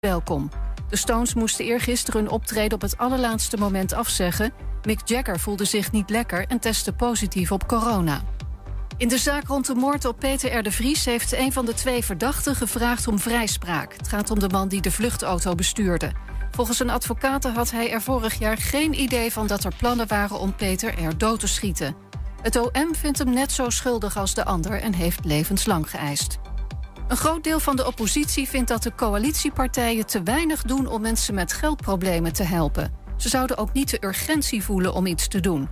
welkom. De Stones moesten eergisteren hun optreden op het allerlaatste moment afzeggen. Mick Jagger voelde zich niet lekker en testte positief op corona. In de zaak rond de moord op Peter R. de Vries heeft een van de twee verdachten gevraagd om vrijspraak. Het gaat om de man die de vluchtauto bestuurde. Volgens een advocaten had hij er vorig jaar geen idee van dat er plannen waren om Peter R. dood te schieten. Het OM vindt hem net zo schuldig als de ander en heeft levenslang geëist. Een groot deel van de oppositie vindt dat de coalitiepartijen te weinig doen om mensen met geldproblemen te helpen. Ze zouden ook niet de urgentie voelen om iets te doen.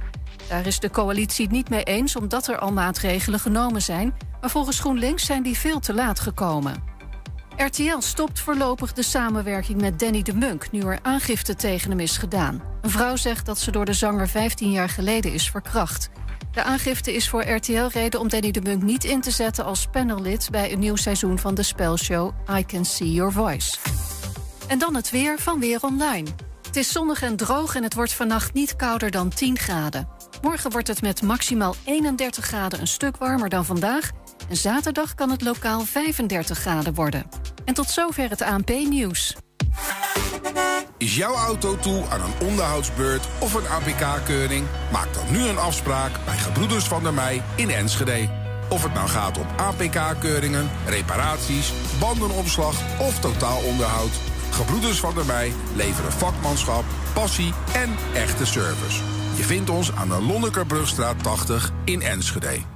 Daar is de coalitie niet mee eens omdat er al maatregelen genomen zijn, maar volgens GroenLinks zijn die veel te laat gekomen. RTL stopt voorlopig de samenwerking met Danny de Munk nu er aangifte tegen hem is gedaan. Een vrouw zegt dat ze door de zanger 15 jaar geleden is verkracht. De aangifte is voor RTL reden om Danny de Munk niet in te zetten als panellid bij een nieuw seizoen van de spelshow I Can See Your Voice. En dan het weer van Weer Online. Het is zonnig en droog en het wordt vannacht niet kouder dan 10 graden. Morgen wordt het met maximaal 31 graden een stuk warmer dan vandaag. En zaterdag kan het lokaal 35 graden worden. En tot zover het ANP-nieuws. Is jouw auto toe aan een onderhoudsbeurt of een APK-keuring? Maak dan nu een afspraak bij Gebroeders van der Mei in Enschede. Of het nou gaat om APK-keuringen, reparaties, bandenopslag of totaalonderhoud. Gebroeders van der Mei leveren vakmanschap, passie en echte service. Je vindt ons aan de Lonnekerbrugstraat 80 in Enschede.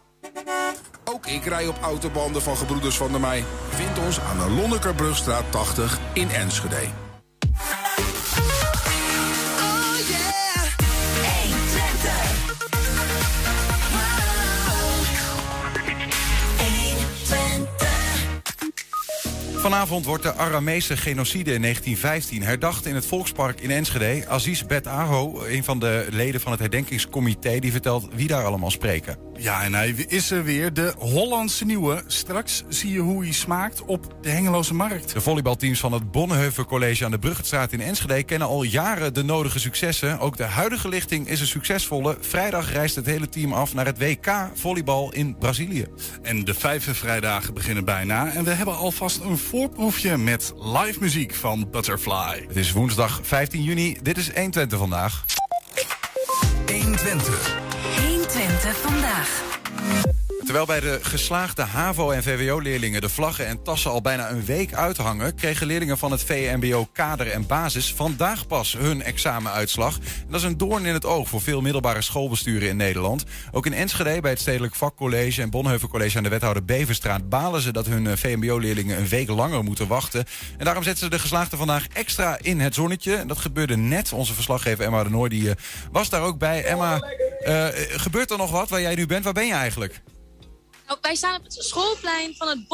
Ook ik rij op autobanden van Gebroeders van der Mei. Vind ons aan de Lonnekerbrugstraat 80 in Enschede. Vanavond wordt de Aramese genocide in 1915 herdacht in het Volkspark in Enschede. Aziz Bet Aho, een van de leden van het herdenkingscomité, die vertelt wie daar allemaal spreken. Ja, en hij is er weer, de Hollandse nieuwe. Straks zie je hoe hij smaakt op de Hengeloze Markt. De volleybalteams van het Bonneheuvel College aan de Bruggetstraat in Enschede kennen al jaren de nodige successen. Ook de huidige lichting is een succesvolle. Vrijdag reist het hele team af naar het WK volleybal in Brazilië. En de vijfde vrijdagen beginnen bijna. En we hebben alvast een voorproefje met live muziek van Butterfly. Het is woensdag 15 juni. Dit is 120 vandaag. 120. 120 vandaag. Terwijl bij de geslaagde HAVO- en VWO-leerlingen de vlaggen en tassen al bijna een week uithangen, kregen leerlingen van het VMBO kader en basis vandaag pas hun examenuitslag. En dat is een doorn in het oog voor veel middelbare schoolbesturen in Nederland. Ook in Enschede bij het Stedelijk Vakcollege en Bonheuvel College aan de wethouder Beverstraat balen ze dat hun eh, VMBO-leerlingen een week langer moeten wachten. En daarom zetten ze de geslaagden vandaag extra in het zonnetje. En dat gebeurde net. Onze verslaggever Emma de Noor die, eh, was daar ook bij. Emma, uh, gebeurt er nog wat waar jij nu bent? Waar ben je eigenlijk? Wij staan op het schoolplein van het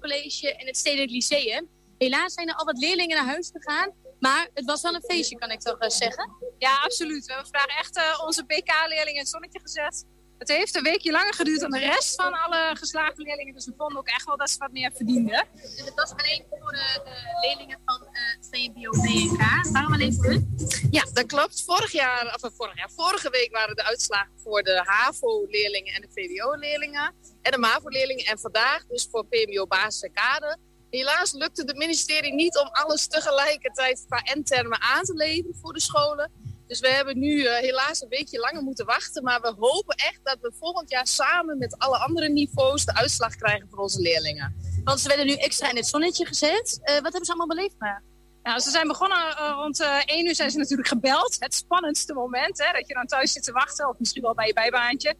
College en het Stedelijk Lyceum. Helaas zijn er al wat leerlingen naar huis gegaan. Maar het was wel een feestje, kan ik toch uh, zeggen? Ja, absoluut. We hebben vandaag echt uh, onze BK-leerlingen in het zonnetje gezet. Het heeft een weekje langer geduurd dan de rest van alle geslaagde leerlingen. Dus we vonden ook echt wel dat ze wat meer verdienden. Dus het was alleen voor de, de leerlingen van uh, CMBO BNK. Waarom alleen voor hun? Ja, dat klopt. Vorig jaar, of vorig jaar, vorige week waren de uitslagen voor de HAVO-leerlingen en de VWO-leerlingen. En de MAVO-leerlingen. En vandaag dus voor PMBO basis en kader. Helaas lukte het ministerie niet om alles tegelijkertijd qua N-termen aan te leveren voor de scholen. Dus we hebben nu uh, helaas een weekje langer moeten wachten. Maar we hopen echt dat we volgend jaar samen met alle andere niveaus de uitslag krijgen voor onze leerlingen. Want ze werden nu extra in het zonnetje gezet. Uh, wat hebben ze allemaal beleefd? Maar? Nou, ze zijn begonnen uh, rond 1 uur zijn ze natuurlijk gebeld. Het spannendste moment, hè, dat je dan thuis zit te wachten. Of misschien wel bij je bijbaantje.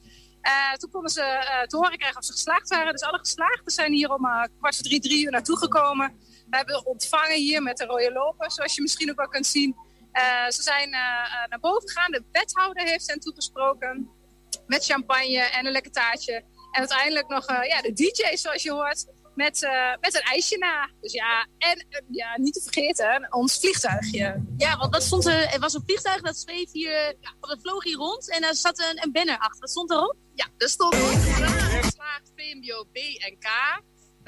toen konden ze te horen krijgen of ze geslaagd waren. Dus alle geslaagden zijn hier om kwart voor drie, drie uur naartoe gekomen. We hebben ontvangen hier met de rode loper, zoals je misschien ook wel kunt zien. Uh, ze zijn uh, naar boven gegaan. De wethouder heeft hen toegesproken met champagne en een lekker taartje. En uiteindelijk nog uh, ja, de DJ, zoals je hoort. met, uh, met een ijsje na. Dus ja, en uh, ja, niet te vergeten, ons vliegtuigje. Ja, want dat stond, er was een vliegtuig dat zweef hier, ja, dat vloog hier rond en er zat een, een banner achter. Wat stond erop? Ja, er stond geslaagd VMBO B en K.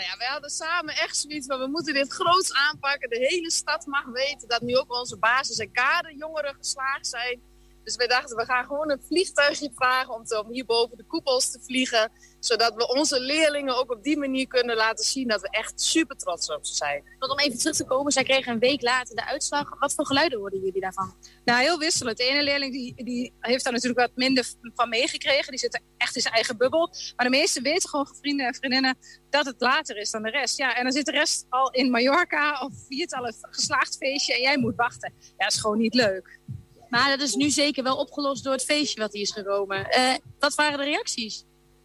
Nou ja, hadden samen echt zoiets van, we moeten dit groots aanpakken. De hele stad mag weten dat nu ook onze basis- en kaderjongeren geslaagd zijn. Dus wij dachten, we gaan gewoon een vliegtuigje vragen om, te, om hier boven de koepels te vliegen. Zodat we onze leerlingen ook op die manier kunnen laten zien dat we echt super trots op ze zijn. Want om even terug te komen, zij kregen een week later de uitslag. Wat voor geluiden hoorden jullie daarvan? Nou, heel wisselend. De ene leerling die, die heeft daar natuurlijk wat minder van meegekregen. Die zit echt in zijn eigen bubbel. Maar de meesten weten gewoon van vrienden en vriendinnen dat het later is dan de rest. Ja, en dan zit de rest al in Mallorca of viert al een geslaagd feestje en jij moet wachten. Ja, dat is gewoon niet leuk. Maar dat is nu zeker wel opgelost door het feestje wat hier is gekomen. Uh, wat waren de reacties?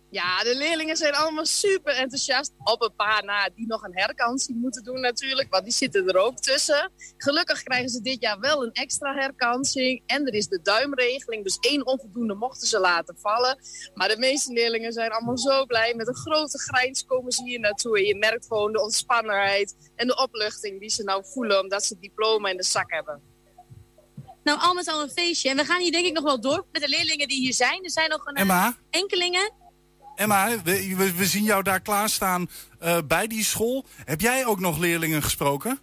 Ja, de leerlingen zijn allemaal super enthousiast. Op een paar na die nog een herkansing moeten doen natuurlijk, want die zitten er ook tussen. Gelukkig krijgen ze dit jaar wel een extra herkansing. En er is de duimregeling, dus één onvoldoende mochten ze laten vallen. Maar de meeste leerlingen zijn allemaal zo blij. Met een grote grijns komen ze hier naartoe. En je merkt gewoon de ontspannenheid en de opluchting die ze nou voelen omdat ze het diploma in de zak hebben. Nou, al met al een feestje. En we gaan hier denk ik nog wel door met de leerlingen die hier zijn. Er zijn nog een Emma? enkelingen. Emma, we, we, we, zien jou daar klaarstaan uh, bij die school. Heb jij ook nog leerlingen gesproken?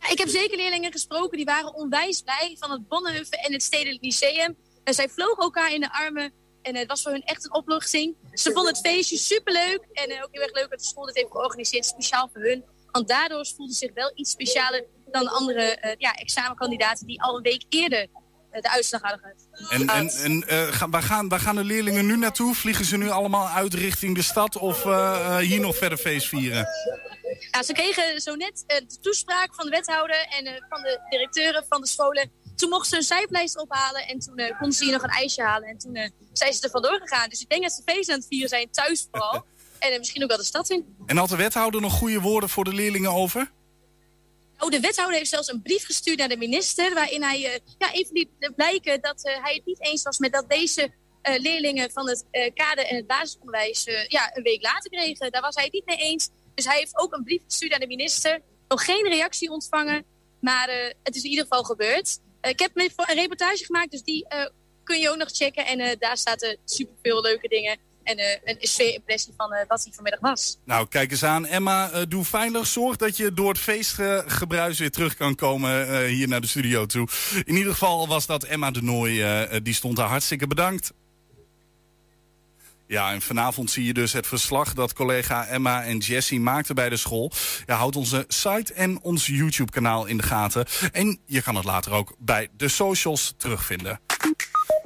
Ja, ik heb zeker leerlingen gesproken. Die waren onwijs blij van het Bonneheuven en het Stedelijk Lyceum. En zij vlogen elkaar in de armen. En het was voor hun echt een opluchting. Ze vonden het feestje superleuk. En ook heel erg leuk dat de school dit heeft georganiseerd. Speciaal voor hun. Want daardoor voelden ze zich wel iets specialer dan andere uh, ja, examenkandidaten die al een week eerder uh, de uitslag hadden gehad. En, en, en uh, gaan, waar, gaan, waar gaan de leerlingen nu naartoe? Vliegen ze nu allemaal uit richting de stad of hier nog verder feest vieren? Ja, ze kregen zo net de toespraak van de wethouder en van de directeuren van de scholen. Toen mochten ze een cijflijst ophalen en toen konden ze hier nog een ijsje halen. En toen zijn ze er vandoor gegaan. Dus ik denk dat ze feest aan het vieren zijn, thuis vooral. en misschien ook wel de stad in. En had de wethouder nog goede woorden voor de leerlingen over? Oh, de wethouder heeft zelfs een brief gestuurd naar de minister... waarin hij uh, ja, even liet blijken dat uh, hij het niet eens was met dat deze uh, leerlingen van het kader- en het basisonderwijs ja, een week later kregen. Daar was hij het niet mee eens. Dus hij heeft ook een brief gestuurd naar de minister. Nog geen reactie ontvangen, maar het is in ieder geval gebeurd. ik heb een reportage gemaakt, dus die kun je ook nog checken. En daar staan superveel leuke dingen en uh, een sfeerimpressie van uh, wat hij vanmiddag was. Nou, kijk eens aan. Emma, uh, doe veilig. Zorg dat je door het feestgebruis weer terug kan komen hier naar de studio toe. In ieder geval was dat Emma de Nooy. die stond daar hartstikke bedankt. Ja, en vanavond zie je dus het verslag dat collega Emma en Jessie maakten bij de school. Houd onze site en ons YouTube-kanaal in de gaten. En je kan het later ook bij de socials terugvinden.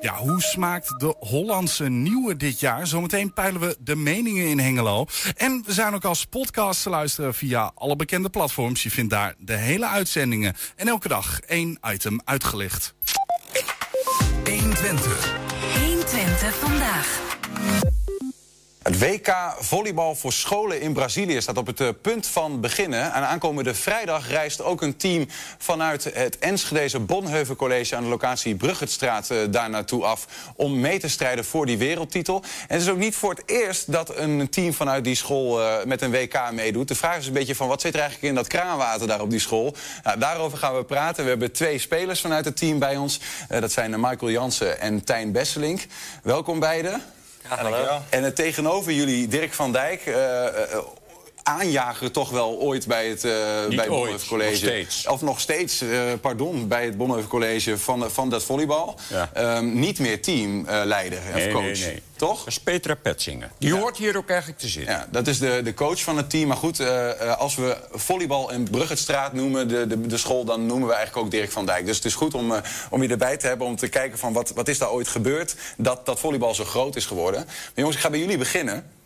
Ja, hoe smaakt de Hollandse nieuwe dit jaar? Zometeen peilen we de meningen in Hengelo. En we zijn ook als podcast te luisteren via alle bekende platforms. Je vindt daar de hele uitzendingen. En elke dag één item uitgelicht. 120. 120 vandaag. Het WK volleybal voor scholen in Brazilië staat op het uh, punt van beginnen. En aankomende vrijdag reist ook een team vanuit het Enschedeze Bonheuven College aan de locatie Bruggetstraat uh, daar naartoe af om mee te strijden voor die wereldtitel. En het is ook niet voor het eerst dat een team vanuit die school uh, met een WK meedoet. De vraag is een beetje van wat zit er eigenlijk in dat kraanwater daar op die school? Nou, daarover gaan we praten. We hebben twee spelers vanuit het team bij ons. dat zijn Michael Jansen en Tijn Besselink. Welkom beiden. Hallo. En uh, tegenover jullie Dirk van Dijk, uh, uh, aanjager toch wel ooit bij het, uh, bij het College. Nog steeds. Of nog steeds, uh, pardon, bij het Bonheuven College van, van dat volleybal. Ja. Um, niet meer teamleider nee, of coach. Nee, nee. Toch? Dat is Petra Petsinger. Die ja. hoort hier ook eigenlijk te zitten. Ja, dat is de, de coach van het team. Maar goed, uh, als we volleybal en Bruggetstraat noemen, de, de, de school... dan noemen we eigenlijk ook Dirk van Dijk. Dus het is goed om, uh, om je erbij te hebben, om te kijken van wat, wat is daar ooit gebeurd... dat dat volleybal zo groot is geworden. Maar jongens, ik ga bij jullie beginnen.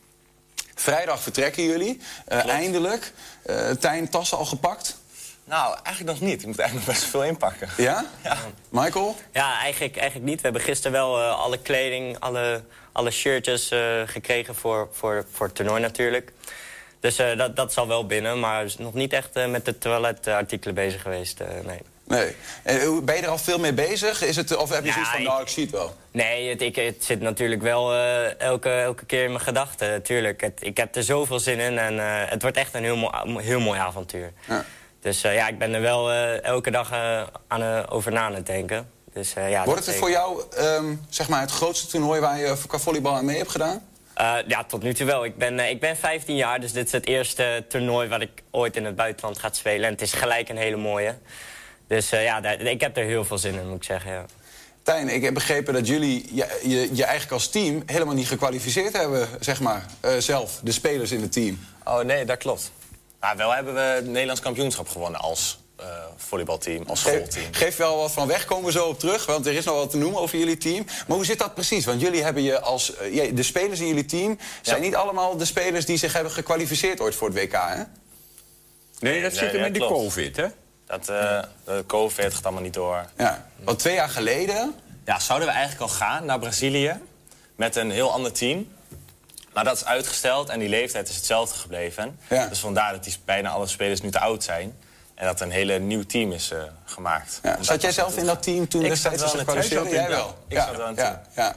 Vrijdag vertrekken jullie, uh, eindelijk. Uh, Tijn, tassen al gepakt? Nou, eigenlijk nog niet. Ik moet eigenlijk nog best veel inpakken. Ja? ja. Michael? Ja, eigenlijk, eigenlijk niet. We hebben gisteren wel uh, alle kleding, alle, alle shirtjes gekregen voor, voor, voor het toernooi natuurlijk. Dus dat, dat zal wel binnen, maar nog niet echt met de toiletartikelen bezig geweest, nee. Nee. En hoe- ben je er al veel mee bezig? Is het, of heb je Ja, zoiets van, ik- nou, ik zie het wel? Nee, het, ik, het zit natuurlijk wel eh, elke, elke keer in mijn gedachten, natuurlijk. Het, ik heb er zoveel zin in en eh, het wordt echt een heel, mooi- heel mooi avontuur. Ja. Dus eh, ja, ik ben er wel eh, elke dag eh, aan, eh, over na aan het denken. Dus, eh, ja, Wordt het voor jou zeg zeg maar, het grootste toernooi waar je qua volleybal aan mee hebt gedaan? Eh, ja, tot nu toe wel. Ik ben, eh, ik ben 15 jaar, dus dit is het eerste toernooi... wat ik ooit in het buitenland ga spelen. En het is gelijk een hele mooie. Dus eh, ja, daar- ik heb er heel veel zin in, moet ik zeggen. Ja. Tijn, ik heb begrepen dat jullie je, je, je eigenlijk als team helemaal niet gekwalificeerd hebben, zeg maar, eh, zelf, de spelers in het team. Oh nee, dat klopt. Maar wel hebben we het Nederlands kampioenschap gewonnen als eh, volleybalteam, als schoolteam. Geef, geef wel wat van weg, komen we zo op terug, want er is nog wat te noemen over jullie team. Maar hoe zit dat precies? Want jullie hebben je als. de spelers in jullie team zijn niet allemaal de spelers die zich hebben gekwalificeerd ooit voor het WK, hè? Nee, dat zit hem in de. COVID, hè? Dat, de COVID gaat allemaal niet door. Ja, want twee jaar geleden. Ja, zouden we eigenlijk al gaan naar Brazilië met een heel ander team. Maar dat is uitgesteld en die leeftijd is hetzelfde gebleven. Ja. Dus vandaar dat die, bijna alle spelers nu te oud zijn. En dat er een hele nieuw team is eh, gemaakt. Ja. Zat jij zelf in dat team toen Ik destijds het gekwalificeerd team. Jij wel? Ik zat wel in het ja, ja.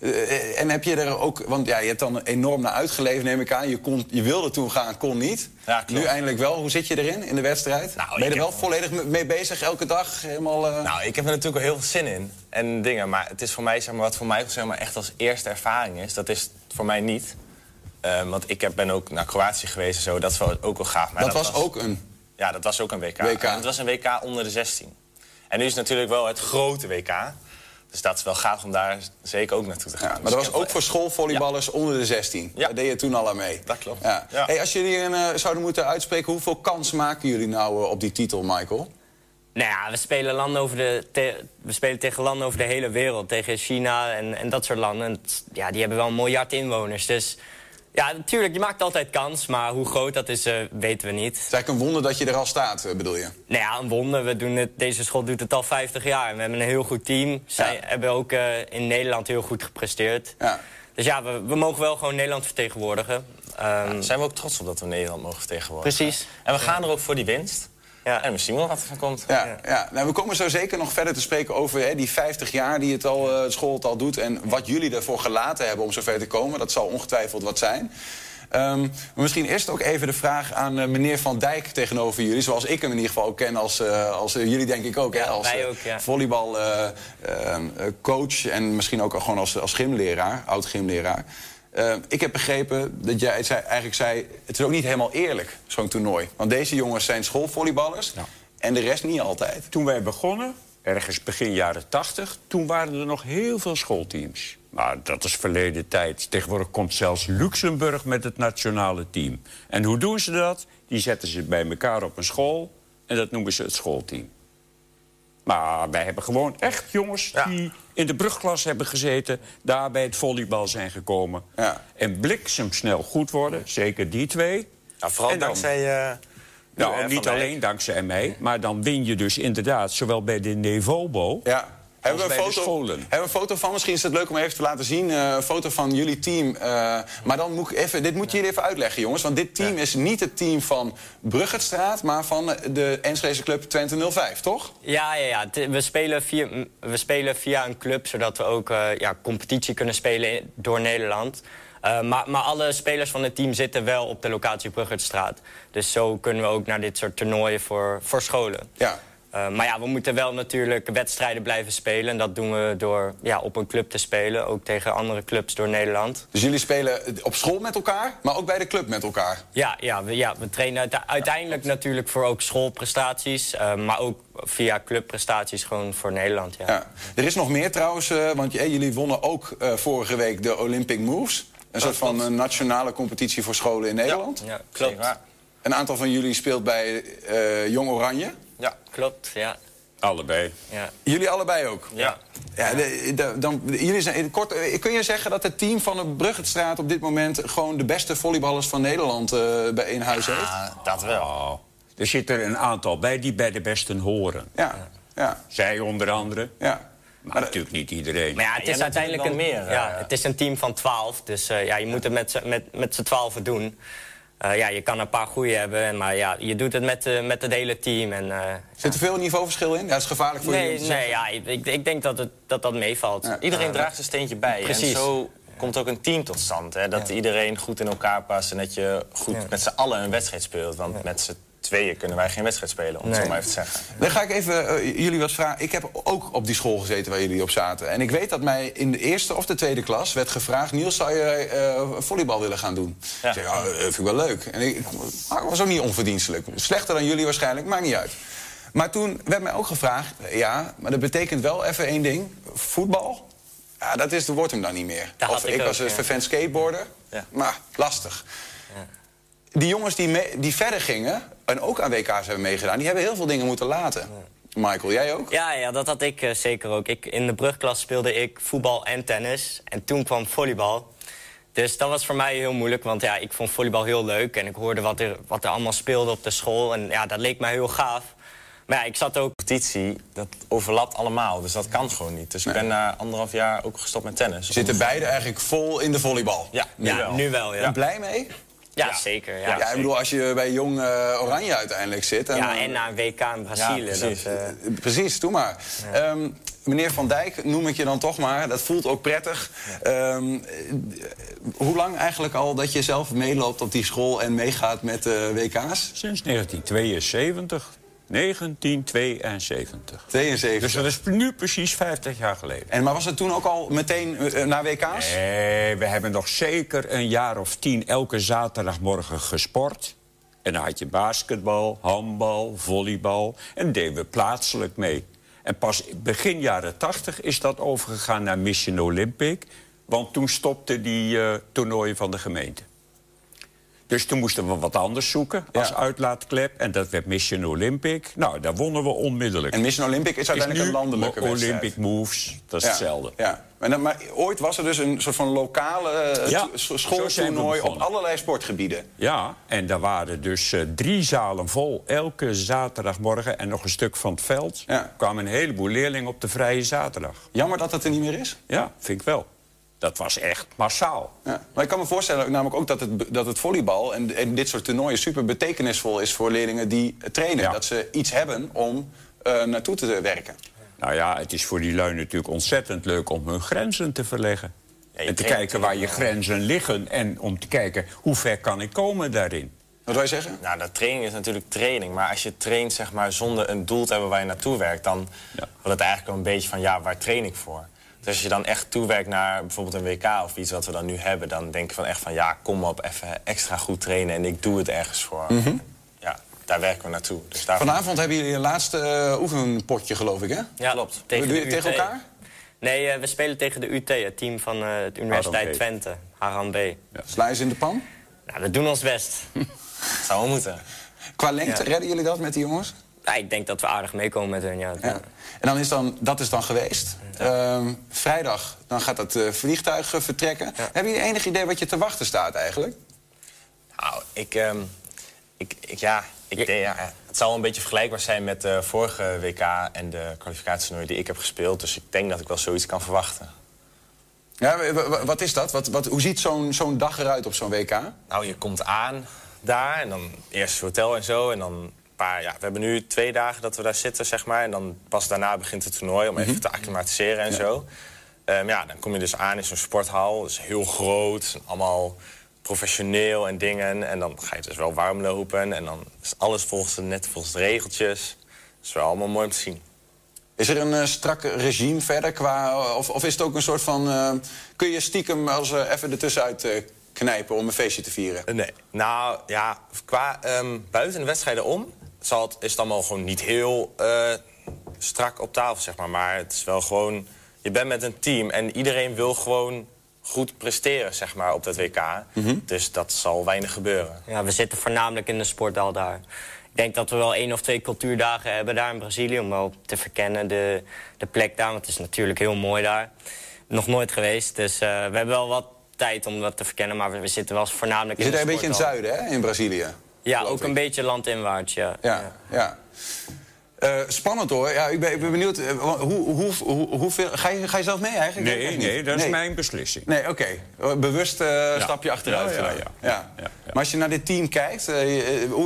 Eh, En heb je er ook, want ja, je hebt dan enorm naar uitgeleefd, neem ik aan. Je, kon, je wilde toen gaan, kon niet. Ja, nu eindelijk wel. Hoe zit je erin in de wedstrijd? Nou, ben je er wel heb- volledig me- mee bezig elke dag? Helemaal, eh, Nou, ik heb er natuurlijk wel heel veel zin in. En dingen, maar het is voor mij, zeg maar, wat voor mij zeg maar, echt als eerste ervaring is, dat is voor mij niet. Eh, want ik heb, ben ook naar Kroatië geweest en zo, dat wel, ook wel gaaf. Maar dat, was ook een. Ja, dat was ook een WK. WK. En het was een WK onder de 16. En nu is het natuurlijk wel het grote WK. Dus dat is wel gaaf om daar zeker ook naartoe te gaan. Ja, Dus maar dat was ook voor schoolvolleyballers onder de 16. Daar deed je toen al aan mee. Dat klopt. Ja. Ja. Hey, als jullie een, eh, zouden moeten uitspreken, hoeveel kans maken jullie nou eh, op die titel, Michael? Nou ja, we spelen, landen over de, te- we spelen tegen landen over de hele wereld. Tegen China en, en dat soort landen. En ja, die hebben wel een miljard inwoners. Dus ja, natuurlijk, je maakt altijd kans. Maar hoe groot dat is, eh, weten we niet. Het is eigenlijk een wonder dat je er al staat, eh, bedoel je? Nou ja, een wonder. We doen het, deze school doet het al 50 jaar. En we hebben een heel goed team. Zij hebben ook eh, in Nederland heel goed gepresteerd. Ja. Dus ja, we, we mogen wel gewoon Nederland vertegenwoordigen. Ehm, Daar zijn we ook trots op dat we Nederland mogen vertegenwoordigen. Precies. En we gaan er ook voor die winst. En we zien wel wat er van komt. Ja, ja. Nou, we komen zo zeker nog verder te spreken over hè, die 50 jaar die het al, eh, het school het al doet... en wat jullie ervoor gelaten hebben om zover te komen. Dat zal ongetwijfeld wat zijn. Ehm, misschien eerst ook even de vraag aan eh, meneer Van Dijk tegenover jullie. Zoals ik hem in ieder geval ook ken, als, eh, als eh, jullie denk ik ook. hè, als eh, ook, ja. volleybalcoach en misschien ook gewoon als, als gymleraar, oud-gymleraar. Eh, ik heb begrepen dat jij zei, eigenlijk zei... het is ook niet helemaal eerlijk, zo'n toernooi. Want deze jongens zijn schoolvolleyballers en de rest niet altijd. Toen wij begonnen, ergens begin jaren 80, toen waren er nog heel veel schoolteams. Maar dat is verleden tijd. Tegenwoordig komt zelfs Luxemburg met het nationale team. En hoe doen ze dat? Die zetten ze bij elkaar op een school en dat noemen ze het schoolteam. Maar wij hebben gewoon echt jongens die in de brugklas hebben gezeten... daar bij het volleybal zijn gekomen. En bliksemsnel goed worden, zeker die twee. Ja, vooral dan- dankzij... eh, Nou, niet alleen dankzij mij, maar dan win je dus inderdaad... zowel bij de Nevobo Ja. Hebben we, een foto, scholen. hebben we een foto van? Misschien is het leuk om even te laten zien. eh, een foto van jullie team. eh, maar dan moet ik even, dit moet jullie even uitleggen, jongens. Want dit team is niet het team van Bruggetstraat... maar van de Enschede Club Twente 05, toch? Ja, ja, ja. We spelen, via, we spelen via een club, zodat we ook eh, ja, competitie kunnen spelen door Nederland. Eh, maar, maar alle spelers van het team zitten wel op de locatie Bruggertstraat. Dus zo kunnen we ook naar dit soort toernooien voor, voor scholen. Ja. Eh, maar ja, we moeten wel natuurlijk wedstrijden blijven spelen. En dat doen we door ja, op een club te spelen. Ook tegen andere clubs door Nederland. Dus jullie spelen op school met elkaar, maar ook bij de club met elkaar. Ja, ja, we, ja, we trainen uite- uiteindelijk natuurlijk voor ook schoolprestaties. eh, maar ook via clubprestaties gewoon voor Nederland. Ja. Ja. Er is nog meer trouwens, eh, want jullie wonnen ook eh, vorige week de Olympic Moves. Een soort van eh, nationale competitie voor scholen in Nederland. Ja, klopt. Een aantal van jullie speelt bij eh, Jong Oranje. Ja, klopt. Ja. Allebei. Ja. Jullie allebei ook? Ja. Ja, de- de- dan, jullie zijn, kort, eh, kun je zeggen dat het team van de Bruggetstraat op dit moment... gewoon de beste volleyballers van Nederland eh, bij in huis heeft? Ja, dat wel. Oh, er zitten er een aantal bij die bij de besten horen. Ja, ja. Zij onder andere. Ja. Maar natuurlijk niet iedereen. Maar ja, het is uiteindelijk een, meer, ja, eh. het is een team van 12. Dus eh, ja, je moet het met, z'n- met, met z'n twaalfen doen. Eh, ja, je kan een paar goede hebben, maar ja, je doet het met, eh, met het hele team. En, eh, Zit er veel niveauverschil in? Ja, dat is gevaarlijk voor nee, te nee, ja, ik, ik denk dat het, dat, dat meevalt. Iedereen draagt zijn steentje bij. Precies. En zo komt ook een team tot stand. Hè? Dat iedereen goed in elkaar past en dat je goed met z'n allen een wedstrijd speelt. Want met z'n tweeën kunnen wij geen wedstrijd spelen, om het Nee. zo maar even te zeggen. Dan ga ik even eh, jullie wat vragen. Ik heb ook op die school gezeten waar jullie op zaten. En ik weet dat mij in de eerste of de tweede klas werd gevraagd... Niels, zou je eh, volleybal willen gaan doen? Ik zei, dat vind ik wel leuk. En ik, ik was ook niet onverdienstelijk. Slechter dan jullie waarschijnlijk, maakt niet uit. Maar toen werd mij ook gevraagd... ja, maar dat betekent wel even één ding. Voetbal, ja, dat is, wordt hem dan niet meer. Dat of ik ik ook, was een ja. vervent skateboarder. Maar lastig. Die jongens die, mee- die verder gingen en ook aan WK's hebben meegedaan... die hebben heel veel dingen moeten laten. Michael, jij ook? Ja, ja, dat had ik eh, zeker ook. Ik, in de brugklas speelde ik voetbal en tennis. En toen kwam volleybal. Dus dat was voor mij heel moeilijk, want ja, ik vond volleybal heel leuk. En ik hoorde wat er, wat er allemaal speelde op de school. En ja, dat leek mij heel gaaf. Maar ja, ik zat ook... Competitie, dat overlapt allemaal, dus dat kan gewoon niet. Dus ik ben na anderhalf jaar ook gestopt met tennis. Zitten beide eigenlijk vol in de volleybal? Ja, nu Ja, wel. nu wel, ja. En blij mee? Ja, zeker. Ja, Ja, ik bedoel, als je bij Jong eh, Oranje uiteindelijk zit... dan- Ja, en na een WK in Brazilië. Ja, precies. dat, eh, Eh, precies, doe maar. Ehm, meneer Van Dijk, noem ik je dan toch maar. Dat voelt ook prettig. Ehm, eh, hoe lang eigenlijk al dat je zelf meeloopt op die school en meegaat met de WK's? Sinds 1972. 1972. 72. Dus dat is nu precies 50 jaar geleden. En maar was het toen ook al meteen eh, naar WK's? Nee, we hebben nog zeker een jaar of tien elke zaterdagmorgen gesport. En dan had je basketbal, handbal, volleybal. En deden we plaatselijk mee. En pas begin jaren 80 is dat overgegaan naar Mission Olympic. Want toen stopten die eh, toernooien van de gemeente. Dus toen moesten we wat anders zoeken als uitlaatklep. En dat werd Mission Olympic. Nou, daar wonnen we onmiddellijk. En Mission Olympic is uiteindelijk een landelijke wedstrijd. Olympic Moves, dat is Ja, hetzelfde. Ja. Maar, dan- maar ooit was er dus een soort van lokale eh, Ja, schooltoernooi op allerlei sportgebieden. Ja, en daar waren dus eh, drie zalen vol elke zaterdagmorgen... en nog een stuk van het veld. Kwamen een heleboel leerlingen op de vrije zaterdag. Jammer dat het er niet meer is. Ja, vind ik wel. Dat was echt massaal. Ja. Maar ik kan me voorstellen namelijk ook dat het, dat het volleybal en, en dit soort toernooien super betekenisvol is voor leerlingen die trainen. Dat ze iets hebben om eh, naartoe te werken. Nou ja, het is voor die lui natuurlijk ontzettend leuk om hun grenzen te verleggen. en te kijken waar je grenzen liggen en om te kijken hoe ver kan ik komen daarin. Wat wil je zeggen? Nou, dat training is natuurlijk training. Maar als je traint zeg maar, zonder een doel te hebben waar je naartoe werkt... dan wordt het eigenlijk wel een beetje van, ja, waar train ik voor? Dus als je dan echt toewerkt naar bijvoorbeeld een WK of iets wat we dan nu hebben... dan denk ik van echt van, ja, kom op, even extra goed trainen... en ik doe het ergens voor. Mhm. Ja, daar werken we naartoe. Dus. Vanavond hebben jullie een laatste eh, oefenpotje, geloof ik, hè? Ja, klopt. Tegen, Doe je tegen elkaar? Nee, eh, we spelen tegen de UT, het team van eh de Universiteit. Twente, Haram B. Je ze in de pan? Nou, we doen ons best. Zou wel moeten. Qua lengte, Ja. redden jullie dat met die jongens? Ja, ik denk dat we aardig meekomen met hun, ja. Ja. En dan is dan, dat is dan geweest. Ehm, vrijdag, dan gaat het eh, vliegtuig eh, vertrekken. Hebben jullie enig idee wat je te wachten staat eigenlijk? Nou, ik, ehm, ik, ik, ja, ik denk, ja, het zal wel een beetje vergelijkbaar zijn met de vorige WK en de kwalificatietoernooi die ik heb gespeeld. Dus ik denk dat ik wel zoiets kan verwachten. Ja, wat is dat? Wat, wat, hoe ziet zo'n zo'n dag eruit op zo'n WK? Nou, je komt aan daar en dan eerst het hotel en zo. En dan paar, ja, we hebben nu twee dagen dat we daar zitten, zeg maar. En dan pas daarna begint het toernooi om even te acclimatiseren en zo. Ehm, ja, dan kom je dus aan in zo'n sporthal. Dat is heel groot, en allemaal professioneel en dingen. En dan ga je dus wel warm lopen. En dan is alles volgens de, net volgens de regeltjes. Dat is wel allemaal mooi om te zien. Is er een eh, strak regime verder qua... Of, of is het ook een soort van... eh, kun je stiekem als eh, even ertussenuit knijpen om een feestje te vieren? Nee. Nou, ja, qua ehm, buiten de wedstrijden om... Zal het, is het allemaal gewoon niet heel eh, strak op tafel, zeg maar. Maar het is wel gewoon... Je bent met een team en iedereen wil gewoon goed presteren, zeg maar, op dat WK. Dus dat zal weinig gebeuren. Ja, we zitten voornamelijk in de sporthal daar. Ik denk dat we wel één of twee cultuurdagen hebben daar in Brazilië... om wel te verkennen de, de plek daar, want het is natuurlijk heel mooi daar. Nog nooit geweest, dus eh, we hebben wel wat tijd om dat te verkennen... maar we, we zitten wel voornamelijk Je in zit de daar een beetje in het zuiden, hè, in Brazilië? Ja, ook ik. een beetje landinwaarts, ja. Ja, ja. Eh, spannend hoor. Ja, ik, ben, ik ben benieuwd. eh, hoe, hoe, hoe, hoeveel, ga, je, ga je zelf mee eigenlijk? Nee, niet? nee, dat is mijn beslissing. Nee, oké. Bewust eh, stapje achteruit. Ja, ja, ja. Ja. Maar als je naar dit team kijkt, eh,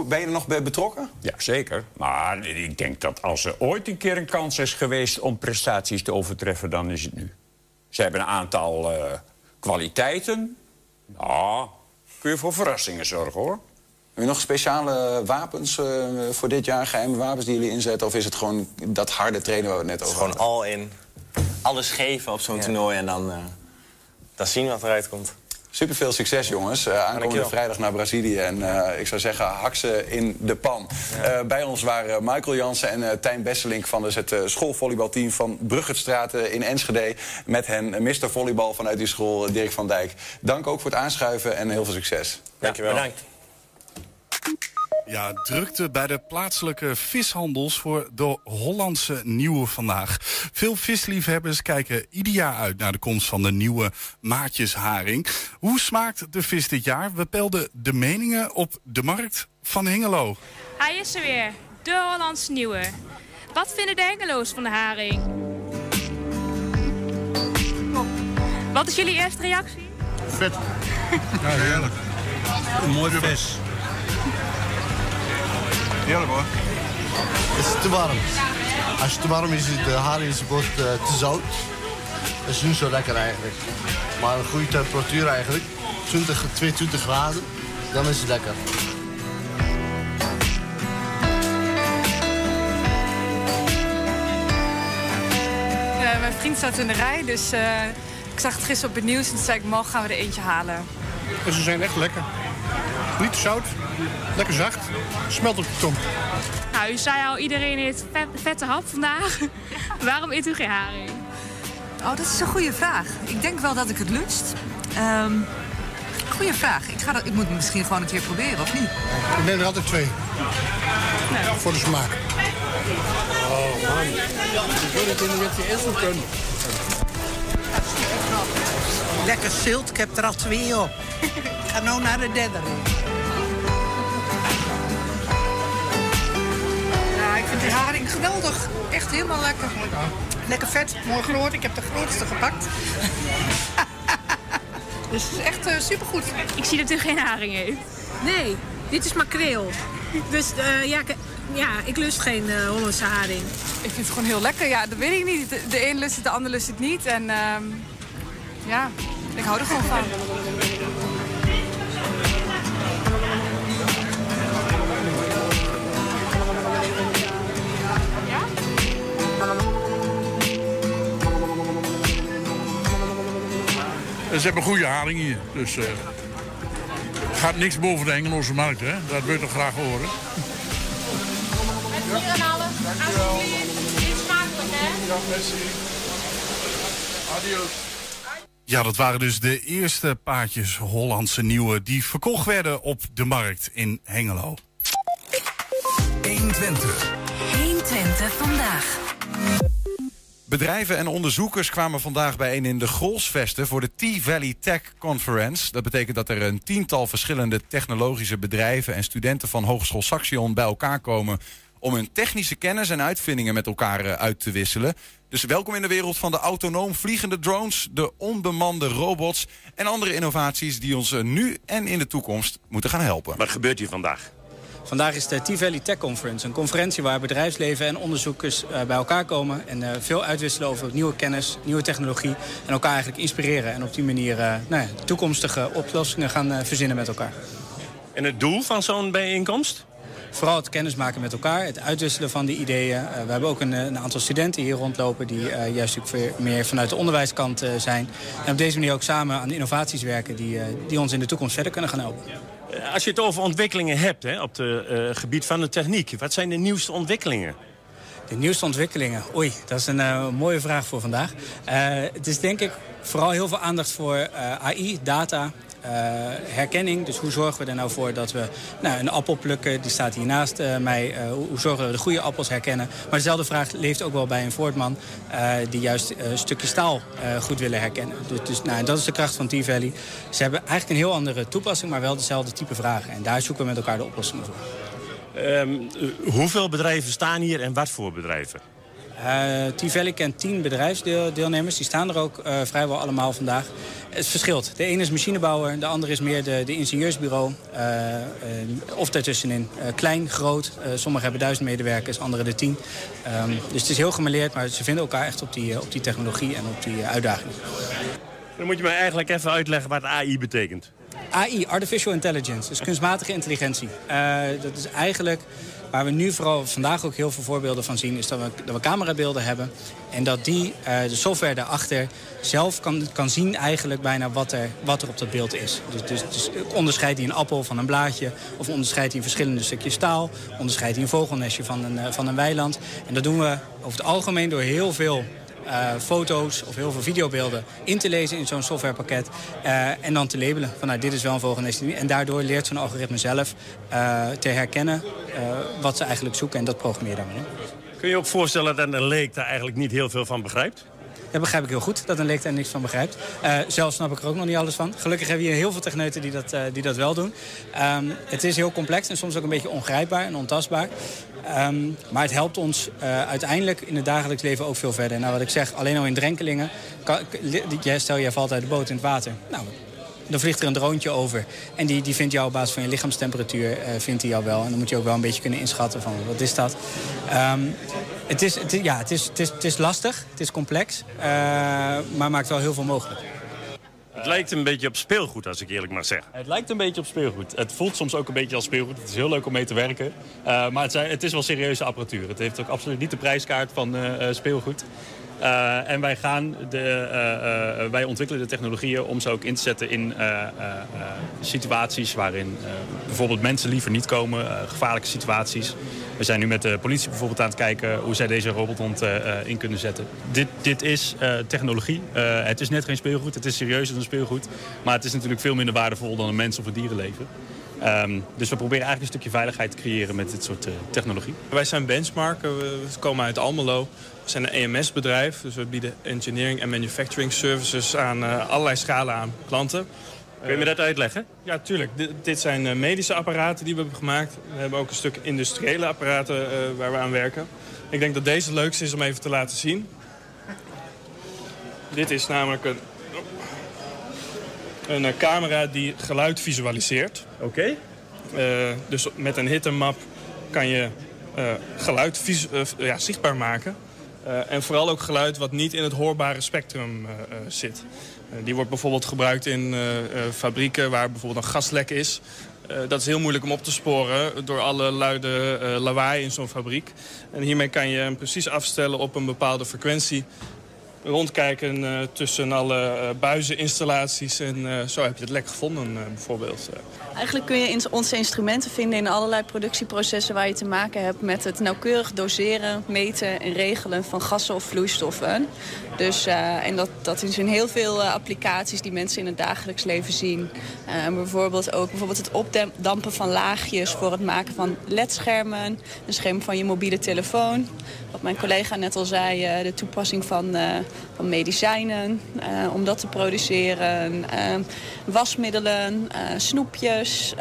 ben je er nog bij betrokken? Ja, zeker. Maar ik denk dat als er ooit een keer een kans is geweest om prestaties te overtreffen, dan is het nu. Ze hebben een aantal eh, kwaliteiten. Nou, kun je voor verrassingen zorgen hoor. Heb je nog speciale wapens eh, voor dit jaar, geheime wapens die jullie inzetten? Of is het gewoon dat harde trainen waar we het net over Gewoon hadden? al in. Alles geven op zo'n toernooi en dan, eh, dan zien wat eruit komt. Super veel succes, jongens. Eh, aankomende vrijdag naar Brazilië. En eh, ik zou zeggen, hak ze in de pan. Eh, bij ons waren Michael Jansen en eh, Tijn Besselink... van dus het eh, schoolvolleybalteam van Bruggetstraat in Enschede. Met hen Mr. Volleybal vanuit die school, Dirk van Dijk. Dank ook voor het aanschuiven en heel veel succes. Dankjewel. Bedankt. Ja, drukte bij de plaatselijke vishandels voor de Hollandse Nieuwe vandaag. Veel visliefhebbers kijken ieder jaar uit naar de komst van de nieuwe maatjesharing. Hoe smaakt de vis dit jaar? We peilden de meningen op de markt van Hengelo. Hij is er weer, de Hollands Nieuwe. Wat vinden de Hengeloos van de haring? Wat is jullie eerste reactie? Vet. Ja, heerlijk. Een mooi vis. Heerlijk hoor. Het is te warm. Als het te warm is, is de haring wordt eh, te zout. Dat is niet zo lekker eigenlijk. Maar een goede temperatuur eigenlijk, 20, 22 graden, dan is het lekker. Eh, mijn vriend staat in de rij, dus eh, ik zag het gisteren op het nieuws en toen zei ik, morgen gaan we er eentje halen. En ze zijn echt lekker. Niet te zout, lekker zacht, smelt op de tong. Nou, u zei al, iedereen heeft vet, vette hap vandaag. Waarom eet u geen haring? Oh, dat is een goede vraag. Ik denk wel dat ik het lust. Ehm goeie vraag. Ik, ga dat, ik moet het misschien gewoon een keer proberen, of niet? Ik neem er altijd twee. Voor de smaak. Oh man, ik wil het in de witte essen kunnen. Lekker zilt, ik heb er al twee op. Ik ga nu naar de derde. Ja, ik vind die haring geweldig. Echt helemaal lekker. Lekker vet, mooi groot. Ik heb de grootste gepakt. dus het is echt uh, supergoed. Ik zie dat u geen haring heeft. Nee, dit is makreel. Dus eh, ja, ik, ja, ik lust geen eh, Hollandse haring. Ik vind het gewoon heel lekker. Ja, dat weet ik niet. De, de een lust het, de ander lust het niet. En ehm, ja, ik hou er gewoon van. Ze hebben goede haring hier. Dus eh gaat niks boven de Engelse markt, hè? Dat wil je toch graag horen. Met hier en alles. Alsjeblieft. Niet smakelijk, hè? Ja, merci. Adios. Ja, dat waren dus de eerste paardjes Hollandse Nieuwe... die verkocht werden op de markt in Hengelo. 120. 120 vandaag. Bedrijven en onderzoekers kwamen vandaag bijeen in de Grolsvesten voor de T-Valley Tech Conference. Dat betekent dat er een tiental verschillende technologische bedrijven en studenten van Hogeschool Saxion bij elkaar komen om hun technische kennis en uitvindingen met elkaar eh, uit te wisselen. Dus welkom in de wereld van de autonoom vliegende drones, de onbemande robots en andere innovaties die ons eh, nu en in de toekomst moeten gaan helpen. Wat gebeurt hier vandaag? Vandaag is de T-Valley Tech Conference, een conferentie waar bedrijfsleven en onderzoekers eh, bij elkaar komen en eh, veel uitwisselen over nieuwe kennis, nieuwe technologie en elkaar eigenlijk inspireren en op die manier eh, nou ja, toekomstige oplossingen gaan verzinnen met elkaar. En het doel van zo'n bijeenkomst? Vooral het kennismaken met elkaar, het uitwisselen van die ideeën. We hebben ook een, een aantal studenten hier rondlopen die juist ook meer vanuit de onderwijskant zijn. En op deze manier ook samen aan innovaties werken die, die ons in de toekomst verder kunnen gaan helpen. Eh, Als je het over ontwikkelingen hebt hè, op het gebied van de techniek... wat zijn de nieuwste ontwikkelingen? De nieuwste ontwikkelingen? Oei, dat is een eh, mooie vraag voor vandaag. Eh, het is denk ik vooral heel veel aandacht voor eh, AI, data, eh, herkenning. Dus hoe zorgen we er nou voor dat we nou, een appel plukken, die staat hier naast eh, mij. Eh, hoe, zorgen we de goede appels herkennen? Maar dezelfde vraag leeft ook wel bij een voortman eh, die juist eh, een stukje staal eh, goed willen herkennen. Dus, dus nou, dat is de kracht van T-Valley. Ze hebben eigenlijk een heel andere toepassing, maar wel dezelfde type vragen. En daar zoeken we met elkaar de oplossingen voor. Ehm, eh, hoeveel bedrijven staan hier en wat voor bedrijven? Eh T-Valley kent 10 bedrijfsdeelnemers. Die staan er ook eh, vrijwel allemaal vandaag. Het verschilt. De ene is machinebouwer, de andere is meer de, de ingenieursbureau. eh, of daartussenin. Klein, groot. Sommigen hebben duizend medewerkers, anderen de tien. Ehm, dus het is heel gemêleerd, maar ze vinden elkaar echt op die, op die technologie en op die uitdaging. Dan moet je me eigenlijk even uitleggen wat AI betekent. AI, Artificial Intelligence, dus kunstmatige intelligentie. Dat is eigenlijk waar we nu vooral vandaag ook heel veel voorbeelden van zien... is dat we, dat we camerabeelden hebben en dat die, eh, de software daarachter... zelf kan, kan zien eigenlijk bijna wat er, wat er op dat beeld is. Dus, dus, dus onderscheidt hij een appel van een blaadje... of onderscheidt hij verschillende stukjes staal... onderscheidt hij een vogelnestje van een, eh, van een weiland. En dat doen we over het algemeen door heel veel eh, foto's of heel veel videobeelden in te lezen in zo'n softwarepakket. eh, en dan te labelen van nou, dit is wel een vogelnest. En daardoor leert zo'n algoritme zelf eh, te herkennen wat ze eigenlijk zoeken. En dat programmeer je dan. Kun je je ook voorstellen dat een leek daar eigenlijk niet heel veel van begrijpt? Dat begrijp ik heel goed, dat een leek daar niks van begrijpt. Eh, zelf snap ik er ook nog niet alles van. Gelukkig hebben we hier heel veel techneuten die dat, eh, die dat wel doen. Ehm, het is heel complex en soms ook een beetje ongrijpbaar en ontastbaar. Ehm, maar het helpt ons eh, uiteindelijk in het dagelijks leven ook veel verder. Nou, wat ik zeg, alleen al in drenkelingen. Kan, jij, stel, je valt uit de boot in het water. Nou, dan vliegt er een droontje over. En die, die vindt jou op basis van je lichaamstemperatuur eh, vindt hij jou wel. En dan moet je ook wel een beetje kunnen inschatten van wat is dat. Ehm, het, is, het, is- ja, het, is, het, is, het is lastig, het is complex, eh, maar maakt wel heel veel mogelijk. Het lijkt een beetje op speelgoed, als ik eerlijk mag zeggen. Het lijkt een beetje op speelgoed. Het voelt soms ook een beetje als speelgoed. Het is heel leuk om mee te werken. Eh, maar het, zijn- het is wel serieuze apparatuur. Het heeft ook absoluut niet de prijskaart van eh, eh, speelgoed. Eh, en wij, gaan de, eh, eh, wij ontwikkelen de technologieën om ze ook in te zetten in situaties waarin bijvoorbeeld mensen liever niet komen, gevaarlijke situaties. We zijn nu met de politie bijvoorbeeld aan het kijken hoe zij deze robothond in kunnen zetten. Dit, dit is technologie. Het is net geen speelgoed, het is serieuzer dan speelgoed. Maar het is natuurlijk veel minder waardevol dan een mens of een dierenleven. Ehm, dus we proberen eigenlijk een stukje veiligheid te creëren met dit soort technologie. Wij zijn Benchmark, we we komen uit Almelo. We zijn een EMS-bedrijf, dus we bieden engineering en manufacturing services aan eh, allerlei schalen aan klanten. Kun je me dat uitleggen? Ja, tuurlijk. Dit, dit zijn eh, medische apparaten die we hebben gemaakt. We hebben ook een stuk industriële apparaten eh, waar we aan werken. Ik denk dat deze het leukste is om even te laten zien. Dit is namelijk een, een eh, camera die geluid visualiseert. Oké. Eh, dus met een hitmap kan je eh, geluid eh, ja, zichtbaar maken. Eh, en vooral ook geluid wat niet in het hoorbare spectrum eh, eh, zit. Die wordt bijvoorbeeld gebruikt in fabrieken waar bijvoorbeeld een gaslek is. Dat is heel moeilijk om op te sporen door alle luide lawaai in zo'n fabriek. En hiermee kan je hem precies afstellen op een bepaalde frequentie. Rondkijken eh, tussen alle eh, buizeninstallaties en eh, zo heb je het lek gevonden bijvoorbeeld. Eigenlijk kun je onze instrumenten vinden in allerlei productieprocessen waar je te maken hebt met het nauwkeurig doseren, meten en regelen van gassen of vloeistoffen. Dus, en dat, dat is in heel veel applicaties die mensen in het dagelijks leven zien. Bijvoorbeeld ook bijvoorbeeld het opdampen van laagjes voor het maken van ledschermen, een scherm van je mobiele telefoon. Wat mijn collega net al zei, de toepassing van, van medicijnen eh, om dat te produceren, eh, wasmiddelen, eh, snoepjes.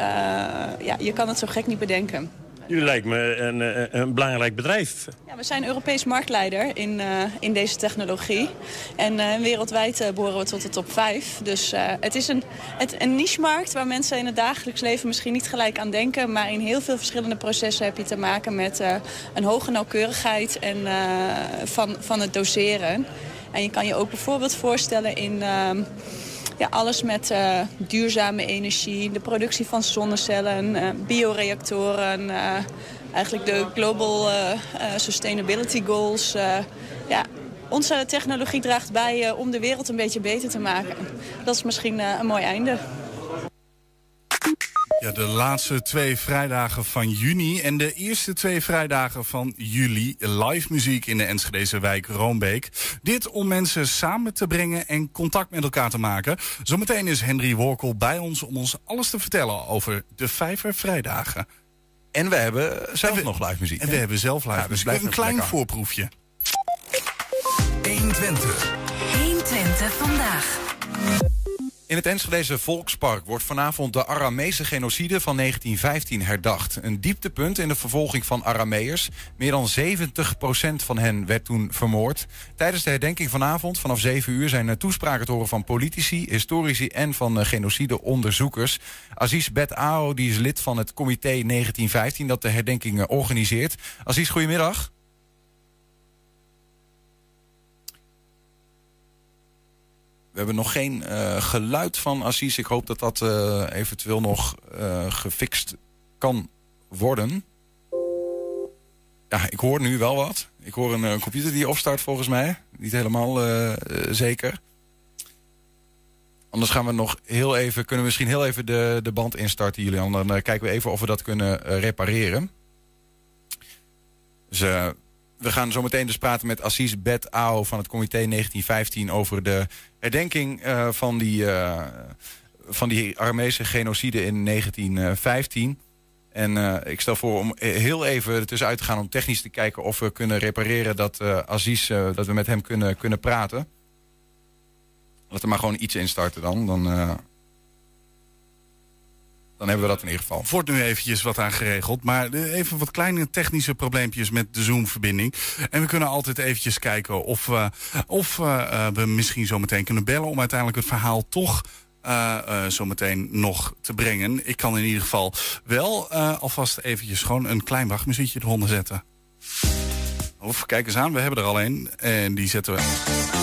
Ja, je kan het zo gek niet bedenken. Jullie lijkt me een, een belangrijk bedrijf. Ja, we zijn Europees marktleider in, in deze technologie. En wereldwijd eh, behoren we tot de top 5. Dus het is een, het, een niche-markt waar mensen in het dagelijks leven misschien niet gelijk aan denken. Maar in heel veel verschillende processen heb je te maken met een hoge nauwkeurigheid en, van, van het doseren. En je kan je ook bijvoorbeeld voorstellen in... ehm, ja, alles met eh, duurzame energie, de productie van zonnecellen, eh, bioreactoren, eh, eigenlijk de Global Sustainability Goals. ja, onze technologie draagt bij om de wereld een beetje beter te maken. Dat is misschien een mooi einde. Ja, de laatste twee vrijdagen van juni en de eerste twee vrijdagen van juli live muziek in de Enschedeze wijk Roombeek. Dit om mensen samen te brengen en contact met elkaar te maken. Zometeen is Henry Workel bij ons om ons alles te vertellen over de Vijver Vrijdagen. En we hebben zelf nog live muziek. En hè? we hebben zelf live Ja, dus muziek. Een klein lekker. voorproefje. 120. 120 vandaag. In het Enschedeze Volkspark wordt vanavond de Aramese genocide van 1915 herdacht. Een dieptepunt in de vervolging van Arameërs. Meer dan 70% van hen werd toen vermoord. Tijdens de herdenking vanavond vanaf 7 uur zijn er toespraken te horen van politici, historici en van eh, genocideonderzoekers. Aziz Bet Ao die is lid van het comité 1915 dat de herdenking eh, organiseert. Aziz, goedemiddag. We hebben nog geen eh, geluid van Aziz. Ik hoop dat dat eh, eventueel nog eh, gefixt kan worden. Ja, ik hoor nu wel wat. Ik hoor een, computer die opstart volgens mij. Niet helemaal zeker. Anders gaan we nog heel even, kunnen we misschien heel even de, de band instarten, Julian. Dan kijken we even of we dat kunnen repareren. Dus we gaan zo meteen dus praten met Assis Bet Ao van het comité 1915 over de herdenking eh, van, die, eh, van die Armeese genocide in 1915. En eh, ik stel voor om heel even ertussenuit te gaan om technisch te kijken of we kunnen repareren dat uh, Aziz, dat we met hem kunnen, kunnen praten. Laten we maar gewoon iets instarten dan. Dan, dan hebben we dat in ieder geval. Wordt nu eventjes wat aan geregeld. Maar eh, even wat kleine technische probleempjes met de Zoom-verbinding. En we kunnen altijd eventjes kijken of, we of eh, eh, we misschien zo meteen kunnen bellen... om uiteindelijk het verhaal toch eh eh, zo meteen nog te brengen. Ik kan in ieder geval wel eh, alvast eventjes gewoon een klein wachtmuziekje eronder zetten. Of kijk eens aan, we hebben er al een. En die zetten we...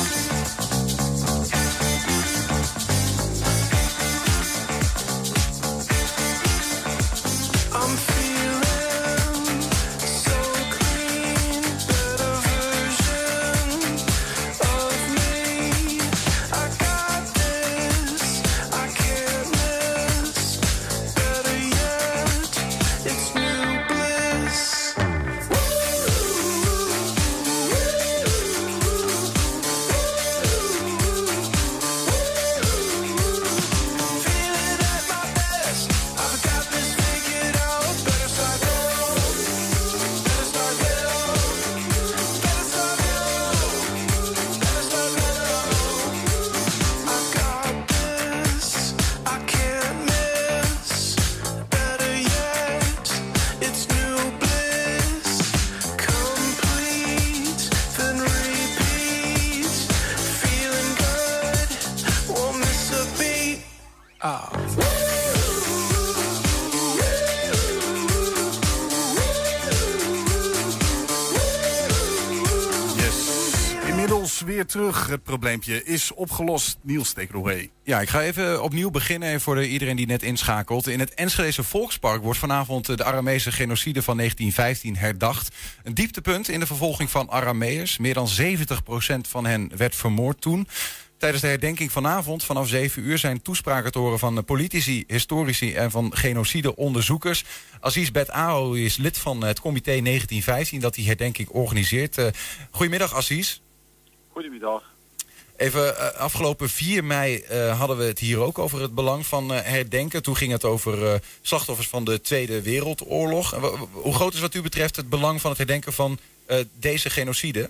probleempje is opgelost. Niels, take it away. Ja, ik ga even opnieuw beginnen voor de, iedereen die net inschakelt. In het Enschedeze Volkspark wordt vanavond de Aramese genocide van 1915 herdacht. Een dieptepunt in de vervolging van Arameërs. Meer dan 70% van hen werd vermoord toen. Tijdens de herdenking vanavond vanaf 7 uur zijn toespraken te horen van politici, historici en van genocideonderzoekers. Aziz Bet Ao is lid van het comité 1915 dat die herdenking organiseert. Eh, goedemiddag Aziz. Goedemiddag. Even eh, afgelopen 4 mei eh, hadden we het hier ook over het belang van eh, herdenken. Toen ging het over slachtoffers van de Tweede Wereldoorlog. Hoe groot is wat u betreft het belang van het herdenken van deze genocide?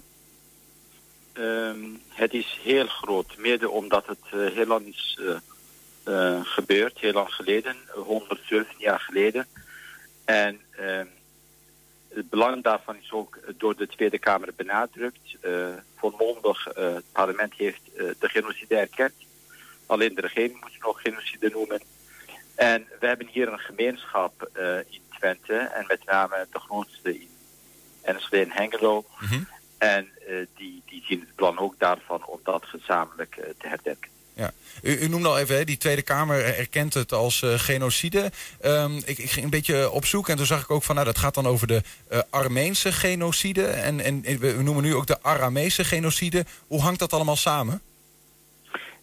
Ehm, het is heel groot, mede omdat het heel lang is gebeurd, heel lang geleden, 117 jaar geleden. En ehm, het belang daarvan is ook door de Tweede Kamer benadrukt. Eh volmondig, eh, het parlement heeft eh, de genocide erkend. Alleen de regering moet het nog genocide noemen. En we hebben hier een gemeenschap eh, in Twente, en met name de grootste in Enschede en Hengelo. En eh, die, die zien het plan ook daarvan om dat gezamenlijk eh, te herdenken. Ja. U, u noemde al even, hè, die Tweede Kamer erkent het als eh, genocide. Ehm, ik, ik ging een beetje op zoek en toen zag ik ook van... nou, dat gaat dan over de eh, Armeense genocide. En, en we noemen nu ook de Aramese genocide. Hoe hangt dat allemaal samen?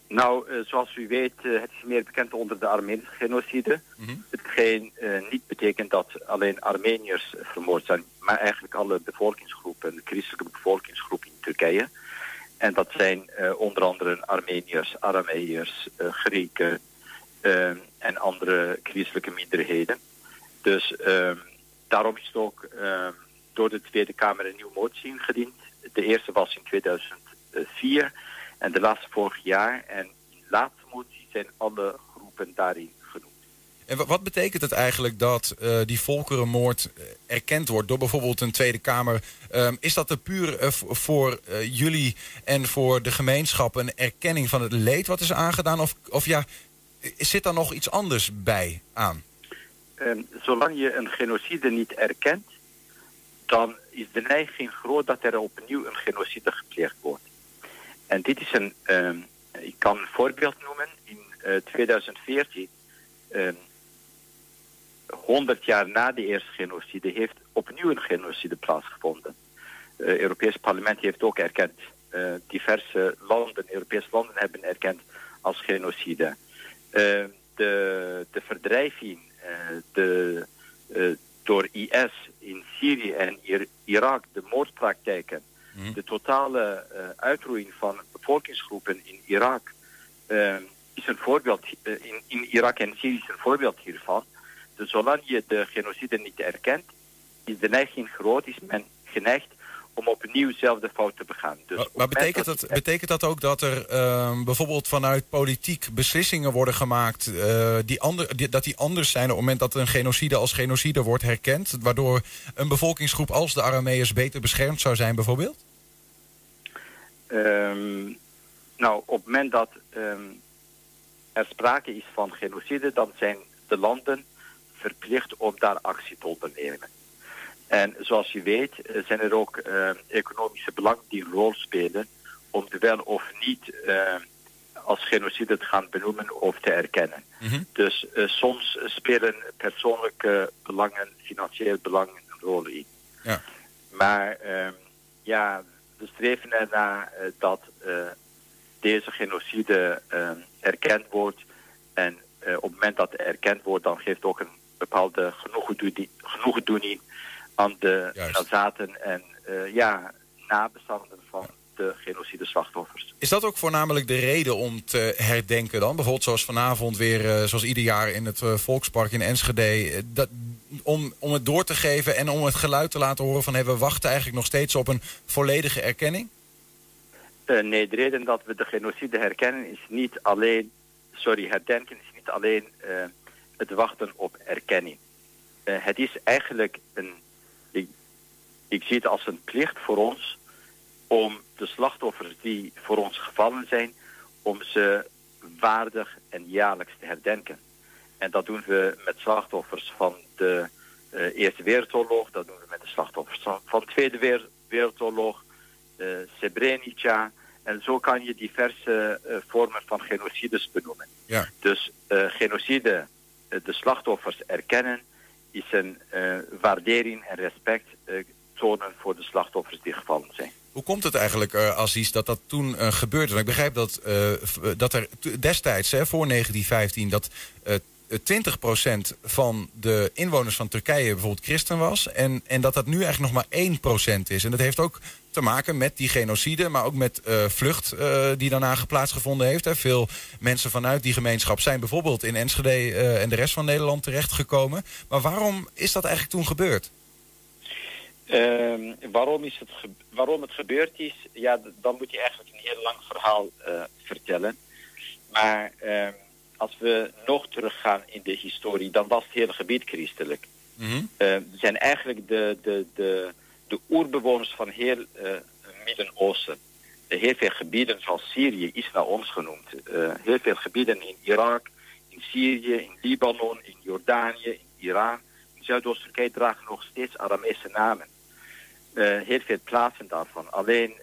Nou, eh, zoals u weet, het is meer bekend onder de Armeense genocide. Hetgeen eh, niet betekent dat alleen Armeniërs vermoord zijn, maar eigenlijk alle bevolkingsgroepen, de christelijke bevolkingsgroep in Turkije. En dat zijn eh, onder andere Armeniërs, Arameërs, eh, Grieken eh, en andere christelijke minderheden. Dus ehm, daarom is het ook ehm, door de Tweede Kamer een nieuwe motie ingediend. De eerste was in 2004 en de laatste vorig jaar. En in de laatste motie zijn alle groepen daarin. En wa- wat betekent het eigenlijk dat eh, die volkerenmoord eh, erkend wordt door bijvoorbeeld een Tweede Kamer? Ehm, is dat er puur eh, voor jullie en voor de gemeenschap een erkenning van het leed wat is aangedaan? Of, of ja, zit daar nog iets anders bij aan? Ehm, zolang je een genocide niet erkent, dan is de neiging groot dat er opnieuw een genocide gepleegd wordt. En dit is een, ehm, ik kan een voorbeeld noemen. In eh, 2014, ehm, 100 jaar na de eerste genocide, heeft opnieuw een genocide plaatsgevonden. Het Europees parlement heeft ook erkend. eh, diverse landen, Europese landen hebben erkend als genocide. Eh, de, de verdrijving eh, de, eh, door IS in Syrië en Ir- Irak, de moordpraktijken, de totale eh, uitroeiing van bevolkingsgroepen in Irak, eh, is een voorbeeld, eh, in, in Irak en Syrië is een voorbeeld hiervan. Dus zolang je de genocide niet erkent, is de neiging groot, is men geneigd om opnieuw dezelfde fout te begaan. Dus Maar, betekent, dat betekent dat ook dat er ehm, bijvoorbeeld vanuit politiek beslissingen worden gemaakt... eh, die ander, die, dat die anders zijn op het moment dat een genocide als genocide wordt herkend... waardoor een bevolkingsgroep als de Arameërs beter beschermd zou zijn bijvoorbeeld? Ehm, nou, op het moment dat ehm, er sprake is van genocide, dan zijn de landen verplicht om daar actie te ondernemen. En zoals je weet eh, zijn er ook eh, economische belangen die een rol spelen om de wel of niet eh, als genocide te gaan benoemen of te erkennen. Dus eh, soms spelen persoonlijke belangen, financiële belangen een rol in. Ja. Maar ehm, ja, we streven ernaar dat deze genocide ehm, erkend wordt. En op het moment dat erkend wordt, dan geeft ook een bepaalde genoegdoening, genoegdoening aan de nazaten en eh, ja, nabestaanden van de genocide slachtoffers. Is dat ook voornamelijk de reden om te herdenken dan? Bijvoorbeeld zoals vanavond weer, eh, zoals ieder jaar in het eh, Volkspark in Enschede... dat, om, om het door te geven en om het geluid te laten horen van... Hey, we wachten eigenlijk nog steeds op een volledige erkenning? Nee, de reden dat we de genocide herkennen is niet alleen, sorry, herdenken is niet alleen het wachten op erkenning. Eh, het is eigenlijk een, ik, ik zie het als een plicht voor ons om de slachtoffers die voor ons gevallen zijn, om ze waardig en jaarlijks te herdenken. En dat doen we met slachtoffers van de eh, Eerste Wereldoorlog, dat doen we met de slachtoffers van, de Tweede Wer- Wereldoorlog, eh, Srebrenica. En zo kan je diverse vormen van genocides benoemen. Ja. Dus genocide, de slachtoffers erkennen, is een eh, waardering en respect eh, tonen voor de slachtoffers die gevallen zijn. Hoe komt het eigenlijk, eh Aziz, dat dat toen eh, gebeurde? Ik begrijp dat, eh, dat er destijds, hè, voor 1915, dat eh 20% van de inwoners van Turkije bijvoorbeeld christen was. En, en dat dat nu eigenlijk nog maar 1% is. En dat heeft ook te maken met die genocide, maar ook met eh, vlucht eh, die daarna plaatsgevonden heeft. Hè. Veel mensen vanuit die gemeenschap zijn bijvoorbeeld in Enschede eh, en de rest van Nederland terechtgekomen. Maar waarom is dat eigenlijk toen gebeurd? Ehm, waarom, is het waarom het gebeurd is, ja, dan moet je eigenlijk een heel lang verhaal eh, vertellen. Maar ehm, als we nog teruggaan in de historie, dan was het hele gebied christelijk. Eh, zijn eigenlijk de, de, de, de oerbewoners van heel eh, Midden-Oosten. Heel veel gebieden van Syrië is naar ons genoemd. Eh, heel veel gebieden in Irak, in Syrië, in Libanon, in Jordanië, in Iran. In Zuidoost-Turkije dragen nog steeds Aramese namen. Heel veel plaatsen daarvan. Alleen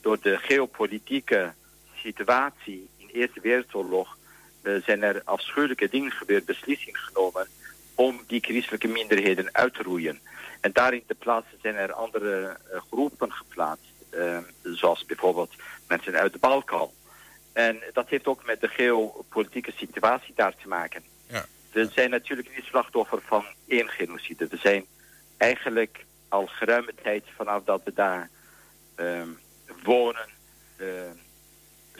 door de geopolitieke situatie in de Eerste Wereldoorlog zijn er afschuwelijke dingen gebeurd, beslissingen genomen om die christelijke minderheden uit te roeien. En daarin te plaatsen zijn er andere eh, groepen geplaatst, eh, zoals bijvoorbeeld mensen uit de Balkan. En dat heeft ook met de geopolitieke situatie daar te maken. Ja. We zijn natuurlijk niet slachtoffer van één genocide. We zijn eigenlijk al geruime tijd vanaf dat we daar ehm, wonen, ehm,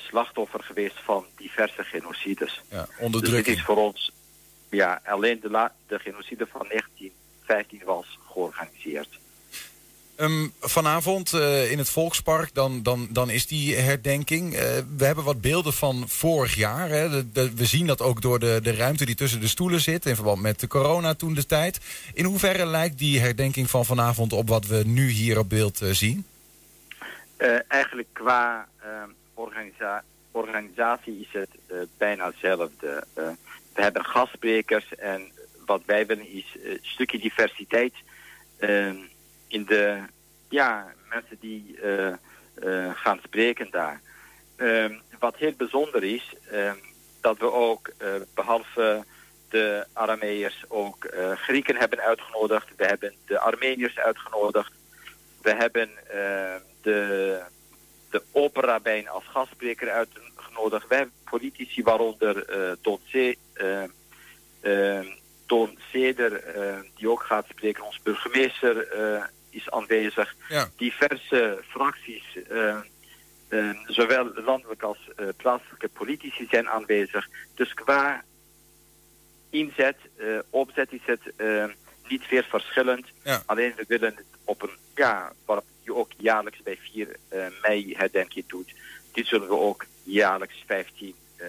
slachtoffer geweest van diverse genocides. Ja, Dus onderdrukking. dit is voor ons, ja, alleen de, la- de genocide van 1915 was georganiseerd. Ehm, vanavond eh, in het Volkspark, dan, dan, dan is die herdenking. Eh, we hebben wat beelden van vorig jaar. Hè. De- de- we zien dat ook door de, de ruimte die tussen de stoelen zit... in verband met de corona toen de tijd. In hoeverre lijkt die herdenking van vanavond op wat we nu hier op beeld eh, zien? Eigenlijk qua eh, organisa- organisatie is het eh, bijna hetzelfde. Eh, we hebben gastsprekers en wat wij willen is eh, een stukje diversiteit eh, in de ja, mensen die gaan spreken daar. Eh, wat heel bijzonder is, eh, dat we ook eh, behalve de Arameërs ook Grieken hebben uitgenodigd. We hebben de Armeniërs uitgenodigd. We hebben de, de operabijn als gastspreker uitgenodigd. Hebben politici, waaronder eh Don, C, eh, eh, eh, die ook gaat spreken. Ons burgemeester eh, is aanwezig. Ja. Diverse fracties, eh, eh, zowel landelijk als eh, plaatselijke politici zijn aanwezig. Dus qua inzet, eh, opzet is het eh, niet veel verschillend. Ja. Alleen we willen het op een, ja, je ook jaarlijks bij 4 eh, mei herdenking doet. Dit zullen we ook jaarlijks 15 eh,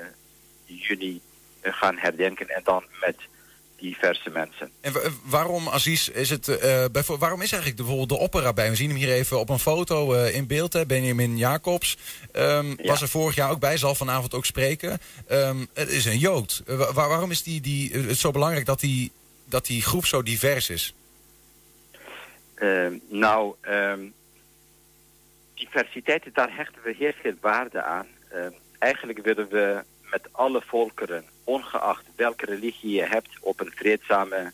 juni eh, gaan herdenken en dan met diverse mensen. En wa- waarom, Aziz, is het, bijvo- waarom is eigenlijk bijvoorbeeld de opera bij? We zien hem hier even op een foto in beeld. Hè. Benjamin Jacobs ehm, was er vorig jaar ook bij, zal vanavond ook spreken. Ehm, het is een Jood. Wa- waar- waarom is die, die, het zo belangrijk dat die, dat die groep zo divers is? Eh, nou, ehm, diversiteit, daar hechten we heel veel waarde aan. Ehm, eigenlijk willen we met alle volkeren, ongeacht welke religie je hebt, op een vreedzame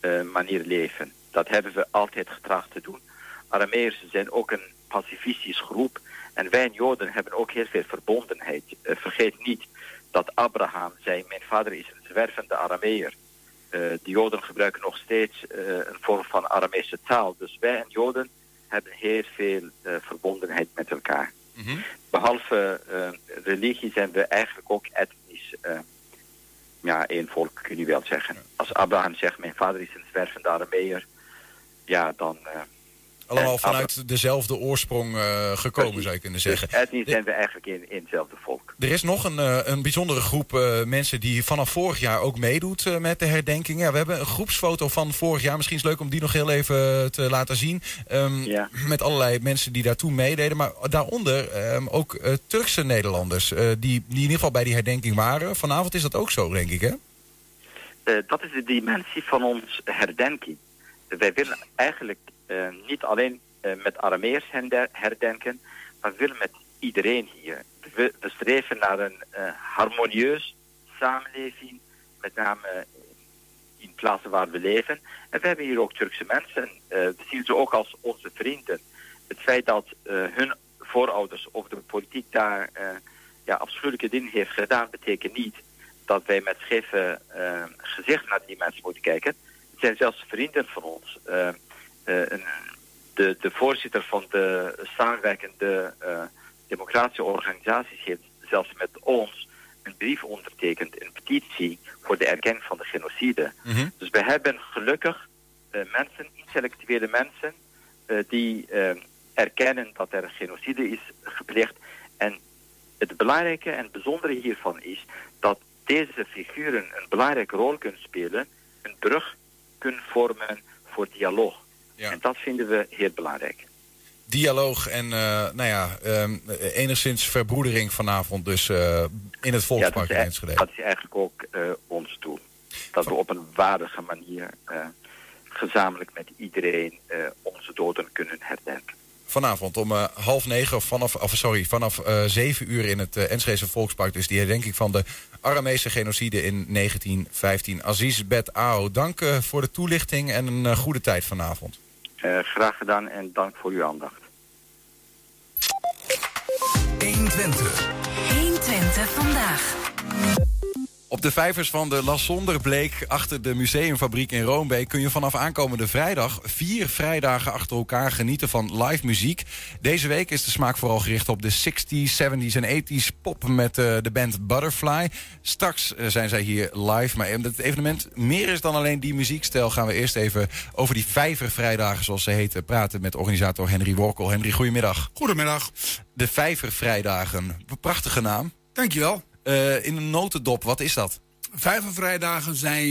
eh, manier leven. Dat hebben we altijd getracht te doen. Arameërs zijn ook een pacifistisch groep. En wij Joden hebben ook heel veel verbondenheid. Eh, vergeet niet dat Abraham zei, mijn vader is een zwervende Arameer. Eh, de Joden gebruiken nog steeds eh, een vorm van Aramese taal. Dus wij en Joden hebben heel veel eh, verbondenheid met elkaar. Behalve eh, religie zijn we eigenlijk ook etnisch eh, ja, één volk, kun je wel zeggen. Als Abraham zegt, mijn vader is een zwervende Arameer, ja, dan... Allemaal vanuit dezelfde oorsprong eh, gekomen, zou je kunnen zeggen. Dus etnisch zijn we eigenlijk in, in hetzelfde volk. Er is nog een, eh, een bijzondere groep eh, mensen die vanaf vorig jaar ook meedoet met de herdenking. Ja, we hebben een groepsfoto van vorig jaar. Misschien is het leuk om die nog heel even te laten zien. Ehm, Met allerlei mensen die daartoe meededen. Maar daaronder ehm, ook Turkse Nederlanders. die, die in ieder geval bij die herdenking waren. Vanavond is dat ook zo, denk ik, hè? Dat is de dimensie van ons herdenking. Wij willen eigenlijk niet alleen eh, met Arameers herdenken, maar willen met iedereen hier. We, streven naar een eh, harmonieus samenleving, met name in plaatsen waar we leven. En we hebben hier ook Turkse mensen. eh, we zien ze ook als onze vrienden. Het feit dat eh, hun voorouders of de politiek daar eh, ja, afschuwelijke dingen heeft gedaan, betekent niet dat wij met scheve eh, gezicht naar die mensen moeten kijken. Het zijn zelfs vrienden van ons. Eh, eh, de, de voorzitter van de samenwerkende eh, democratische organisaties heeft zelfs met ons een brief ondertekend, een petitie voor de erkenning van de genocide. Dus we hebben gelukkig eh, mensen, intellectuele mensen, eh, die eh, erkennen dat er een genocide is gepleegd. En het belangrijke en bijzondere hiervan is dat deze figuren een belangrijke rol kunnen spelen, een brug kunnen vormen voor dialoog. En dat vinden we heel belangrijk. Dialoog en, eh, nou ja, ehm, enigszins verbroedering vanavond dus eh, in het Volkspark in dat, is, Enschede. dat is eigenlijk ook eh, ons doel. Dat we op een waardige manier eh, gezamenlijk met iedereen eh, onze doden kunnen herdenken. Vanavond om eh, half negen, of vanaf, of sorry, vanaf eh, zeven uur in het uh, Enschedese Volkspark. Dus die herdenking van de Aramese genocide in 1915. Aziz Bet Ao, dank eh, voor de toelichting en een eh, goede tijd vanavond. Eh, graag gedaan en dank voor uw aandacht. 120. 120 vandaag. Op de vijvers van de La Sonderbleek achter de museumfabriek in Roombeek... kun je vanaf aankomende vrijdag vier vrijdagen achter elkaar genieten van live muziek. Deze week is de smaak vooral gericht op de 60s, 70s en 80s pop met eh, de band Butterfly. Straks eh, zijn zij hier live, maar omdat het evenement meer is dan alleen die muziekstijl... gaan we eerst even over die vijvervrijdagen, zoals ze heten, praten met organisator Henry Workel. Henry, goedemiddag. Goedemiddag. De vijvervrijdagen, prachtige naam. Dankjewel. Eh in een notendop, wat is dat? Vijvervrijdagen zijn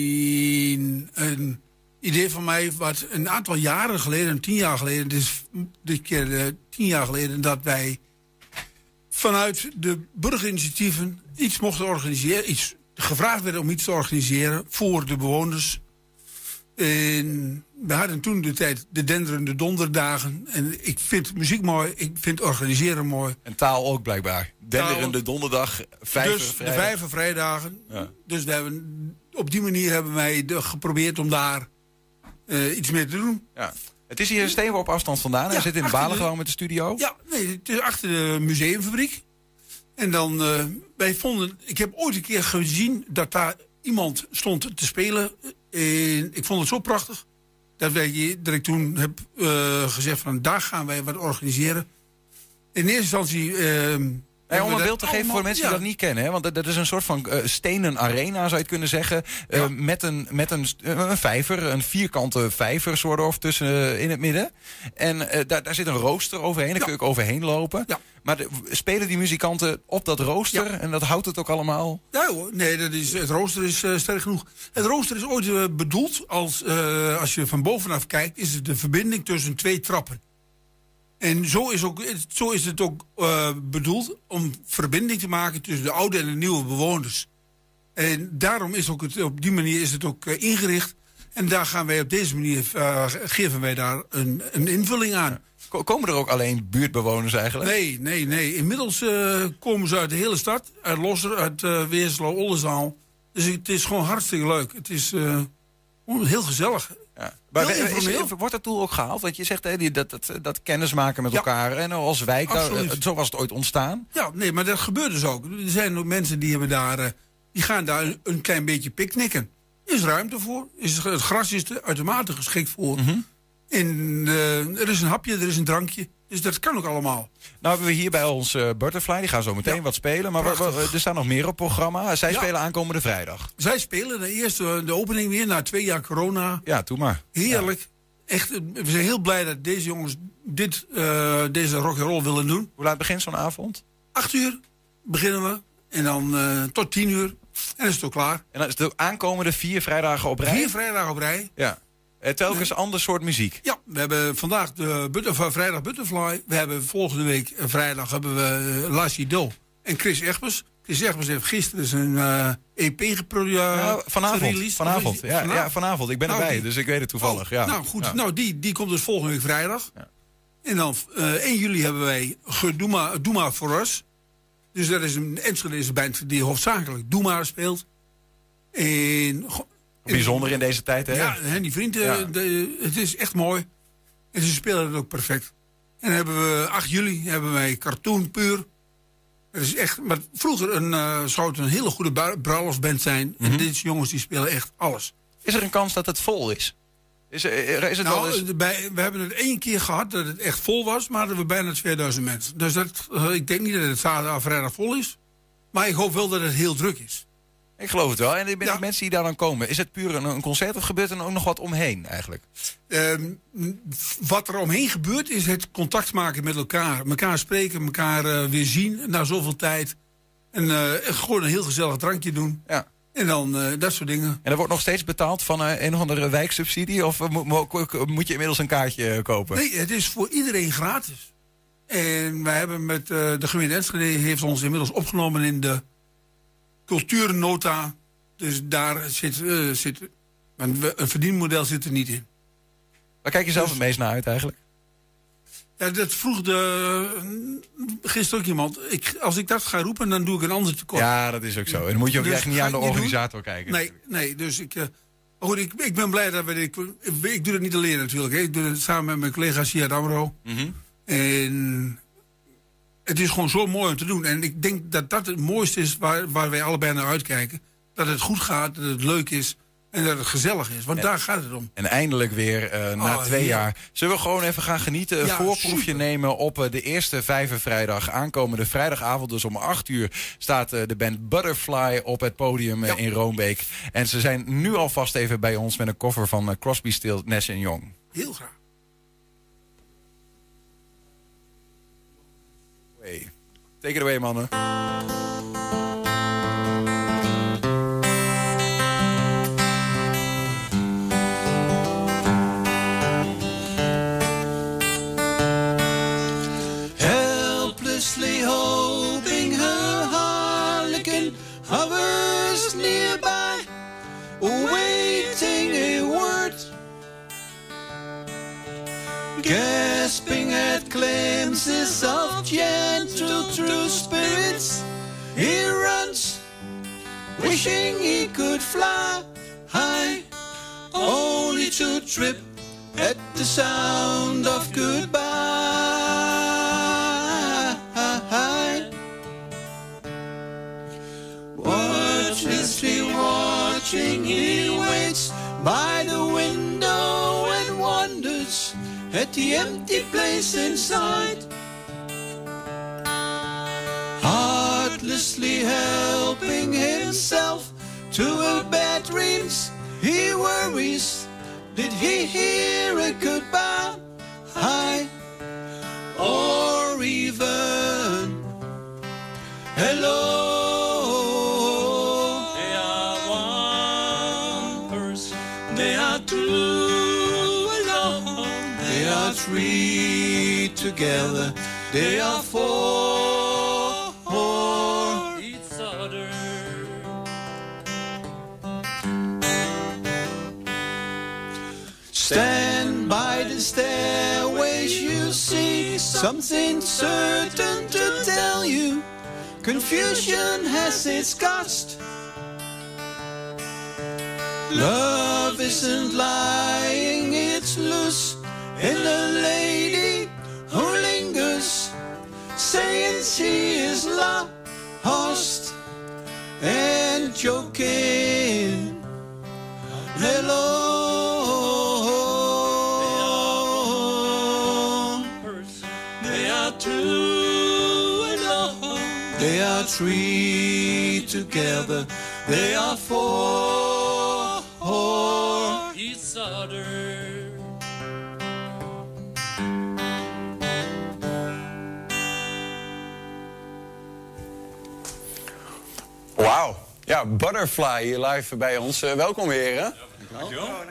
een idee van mij wat een aantal jaren geleden, tien jaar geleden, is dit keer eh, tien jaar geleden, dat wij vanuit de burgerinitiatieven iets mochten organiseren, iets gevraagd werden om iets te organiseren voor de bewoners. En we hadden toen de tijd de denderende donderdagen. En ik vind muziek mooi, ik vind organiseren mooi. En taal ook blijkbaar. Denderende donderdag, vijver dus de vijver vrijdagen. Ja. Dus we hebben, op die manier hebben wij de- geprobeerd om daar eh, iets mee te doen. Ja. Het is hier een steenworp afstand vandaan. Hij Ja, zit in achter de- Balengouw met de studio. Ja, nee, het is achter de museumfabriek. En dan, eh, wij vonden, ik heb ooit een keer gezien dat daar iemand stond te spelen. En ik vond het zo prachtig dat, wij, dat ik toen heb eh, gezegd van daar gaan wij wat organiseren. In eerste instantie... Hey, om een beeld te geven voor mensen die ja. dat niet kennen. Hè? Want dat- dat is een soort van eh, stenen arena, zou je het kunnen zeggen. Eh, met een, met een, eh, een vijver, een vierkante vijver soort of tussen in het midden. En daar, daar zit een rooster overheen, daar kun je ook overheen lopen. Maar de- spelen die muzikanten op dat rooster en dat houdt het ook allemaal? Ja hoor, nee, dat is, het rooster is sterk genoeg. Het rooster is ooit bedoeld als, als je van bovenaf kijkt, is het de verbinding tussen twee trappen. En zo is, ook, zo is het ook eh, bedoeld om verbinding te maken tussen de oude en de nieuwe bewoners. En daarom is ook het, op die manier is het ook eh, ingericht. En daar gaan wij op deze manier, eh, geven wij daar een, een invulling aan. Ko- Komen er ook alleen buurtbewoners eigenlijk? Nee, nee, nee. Inmiddels komen ze uit de hele stad. Uit Losser, uit eh Weerslo, Oldenzaal. Dus het is gewoon hartstikke leuk. Het is heel gezellig. Maar is- informeel. wordt dat doel ook gehaald? Want je zegt hè, die- dat, dat, dat kennismaken met elkaar en als wijk, daar, eh, zo was het ooit ontstaan. Ja, nee, maar dat gebeurt dus ook. Er zijn ook mensen die, hebben daar, eh, die gaan daar een, een klein beetje picknicken. Er is ruimte voor. Is, het gras is er uitermate geschikt voor. En eh, er is een hapje, er is een drankje. Dus dat kan ook allemaal. Nou hebben we hier bij ons eh, Butterfly, die gaan zo meteen wat spelen. Maar we- we- er staan nog meer op programma. Zij Ja. spelen aankomende vrijdag. Zij spelen de eerste de opening weer na twee jaar corona. Ja, doe maar. Heerlijk. Echt, eh, we zijn heel blij dat deze jongens dit, eh, deze rock and roll willen doen. Hoe laat begint zo'n avond? Acht uur beginnen we. En dan eh, tot tien uur. En dan is het ook klaar. En dan is de aankomende vier vrijdagen op rij? Vier vrijdagen op rij. Ja. Eh, telkens ander soort muziek. Ja, we hebben vandaag de Butterfly, vrijdag Butterfly. We hebben volgende week eh, vrijdag hebben we Lassie Do en Chris Egbers. Chris Egbers heeft gisteren zijn eh, EP geproduceerd. Nou, vanavond. Vanavond. Ja, ja, vanavond. Ik ben Nou, erbij, die- dus ik weet het toevallig. ja. Nou goed, Ja. nou, die, die komt dus volgende week vrijdag. En dan eh 1 juli hebben wij ge- Doe maar, Doe maar for Us. Dus dat is een Enschedeze band die hoofdzakelijk Doe maar speelt. En, Bijzonder in deze tijd, hè? Ja, hè, die vrienden, Ja. de- het is echt mooi. En ze spelen het ook perfect. En dan hebben we 8 juli hebben wij Cartoon Puur. Het is echt, maar vroeger een, eh, zou het een hele goede bru- bruiloftsband zijn. En deze jongens die spelen echt alles. Is er een kans dat het vol is? Is, er, is het nou, wel eens... eh, bij- we hebben het één keer gehad dat het echt vol was, maar hadden we bijna 2000 mensen. Dus dat, eh, ik denk niet dat het zaterdag vrijdag vol is. Maar ik hoop wel dat het heel druk is. Ik geloof het wel. En de mensen die daar dan komen, is het puur een, een concert of gebeurt er ook nog wat omheen eigenlijk? Ehm, wat er omheen gebeurt is het contact maken met elkaar. Elkaar spreken, elkaar eh, weer zien na zoveel tijd. En eh, gewoon een heel gezellig drankje doen. Ja. En dan eh, dat soort dingen. En er wordt nog steeds betaald van een of andere wijksubsidie? Of mo- mo- moet je inmiddels een kaartje kopen? Nee, het is voor iedereen gratis. En wij hebben met de gemeente Enschede heeft ons inmiddels opgenomen in de cultuurnota. Dus daar zit, eh, zit een, een verdienmodel zit er niet in. Waar kijk je zelf Dus- het meest naar uit eigenlijk? Ja, dat vroeg de, gisteren ook iemand. Ik, als ik dat ga roepen, dan doe ik een ander tekort. Ja, dat is ook zo. En dan moet je ook Dus echt niet aan de doen. organisator kijken. Nee, nee dus ik, eh, goed, ik, ik ben blij dat we dit... Ik, ik doe het niet alleen natuurlijk. Hè. Ik doe het samen met mijn collega Siad Amro. Mhm. En het is gewoon zo mooi om te doen. En ik denk dat dat het mooiste is waar, waar wij allebei naar uitkijken. dat het goed gaat, dat het leuk is en dat het gezellig is. Want daar gaat het om. En eindelijk weer, eh, na Oh, twee jaar. Zullen we gewoon even gaan genieten? Een Ja, voorproefje super. nemen op eh, de eerste vijven vrijdag. Aankomende vrijdagavond, dus om 8 uur, staat eh, de band Butterfly op het podium in Roombeek. En ze zijn nu alvast even bij ons met een cover van Crosby, Stills, Nash Young. Heel graag. Hey. Take it away, mannen. gasping at glimpses of gentle true spirits. He runs, wishing he could fly high, only to trip at the sound of goodbye. Watchlessly watching, he waits by the window at the empty place inside. Heartlessly helping himself to her bad dreams, he worries. Did he hear a goodbye? Three together. They are four. Each other. Stand by the stairways, you see something certain to tell you. Confusion has its cost. Love isn't lying, loose the lady who lingers, saying she is lost and joking. Hello. They are two. They are three together. They are four. Ja, Butterfly hier live bij ons. Eh, welkom, heren.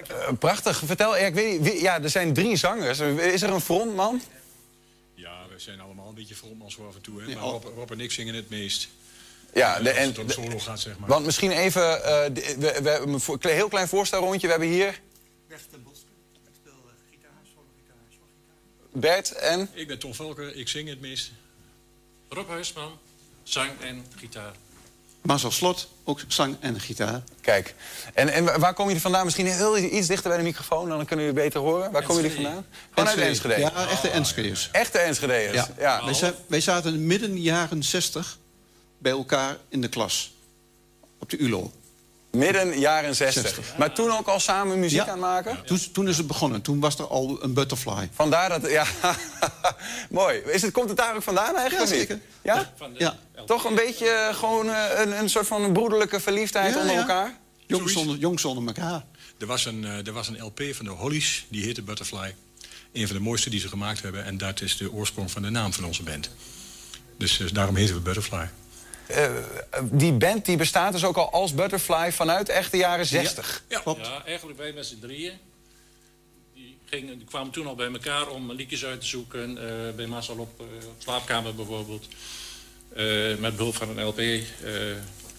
Eh, prachtig. Vertel, ja, ik weet niet, wie- ja, er zijn drie zangers. Is er een frontman? Ja, we zijn allemaal een beetje frontmans voor af en toe. Hè? Maar Rob, Rob en ik zingen het meest. Ja, de, als en, het om solo gaat, zeg maar. Want misschien even, eh, de- we, we hebben een heel klein voorstelrondje. We hebben hier Bert en... Ik ben Tom Valker, ik zing het meest. Rob Huisman, zang en gitaar. Marcel Slot, ook zang en gitaar. Kijk, en, en wa- waar komen jullie vandaan? Misschien heel iets dichter bij de microfoon, dan kunnen jullie beter horen. Waar komen jullie vandaan? Gewoon uit Enschede. Ja, echte Enschede's. Echte Enschede'ers, Ja. ja. Wij, wij zaten midden jaren 60 bij elkaar in de klas. Op de ULO. Midden jaren 60. Maar toen ook al samen muziek aan het maken? Toen, toen is het begonnen. Toen was er al een butterfly. Vandaar dat, ja, mooi. Is het, komt het daar ook vandaan eigenlijk? Ja, zeker. Ja? Ja. Toch een beetje eh, gewoon eh, een, een soort van broederlijke verliefdheid Ja, onder ja. elkaar? Jongs zonder, jongs zonder elkaar. Er was, een, eh, er was een LP van de Hollies, die heette Butterfly. Een van de mooiste die ze gemaakt hebben. En dat is de oorsprong van de naam van onze band. Dus eh, daarom heten we Butterfly. Eh, die band die bestaat dus ook al als Butterfly vanuit echt de jaren 60. Ja, ja, eigenlijk wij met z'n drieën. Die, gingen, die kwamen toen al bij elkaar om liedjes uit te zoeken. eh, bij Marcel op, eh, op slaapkamer bijvoorbeeld. Eh, met behulp van een LP. eh,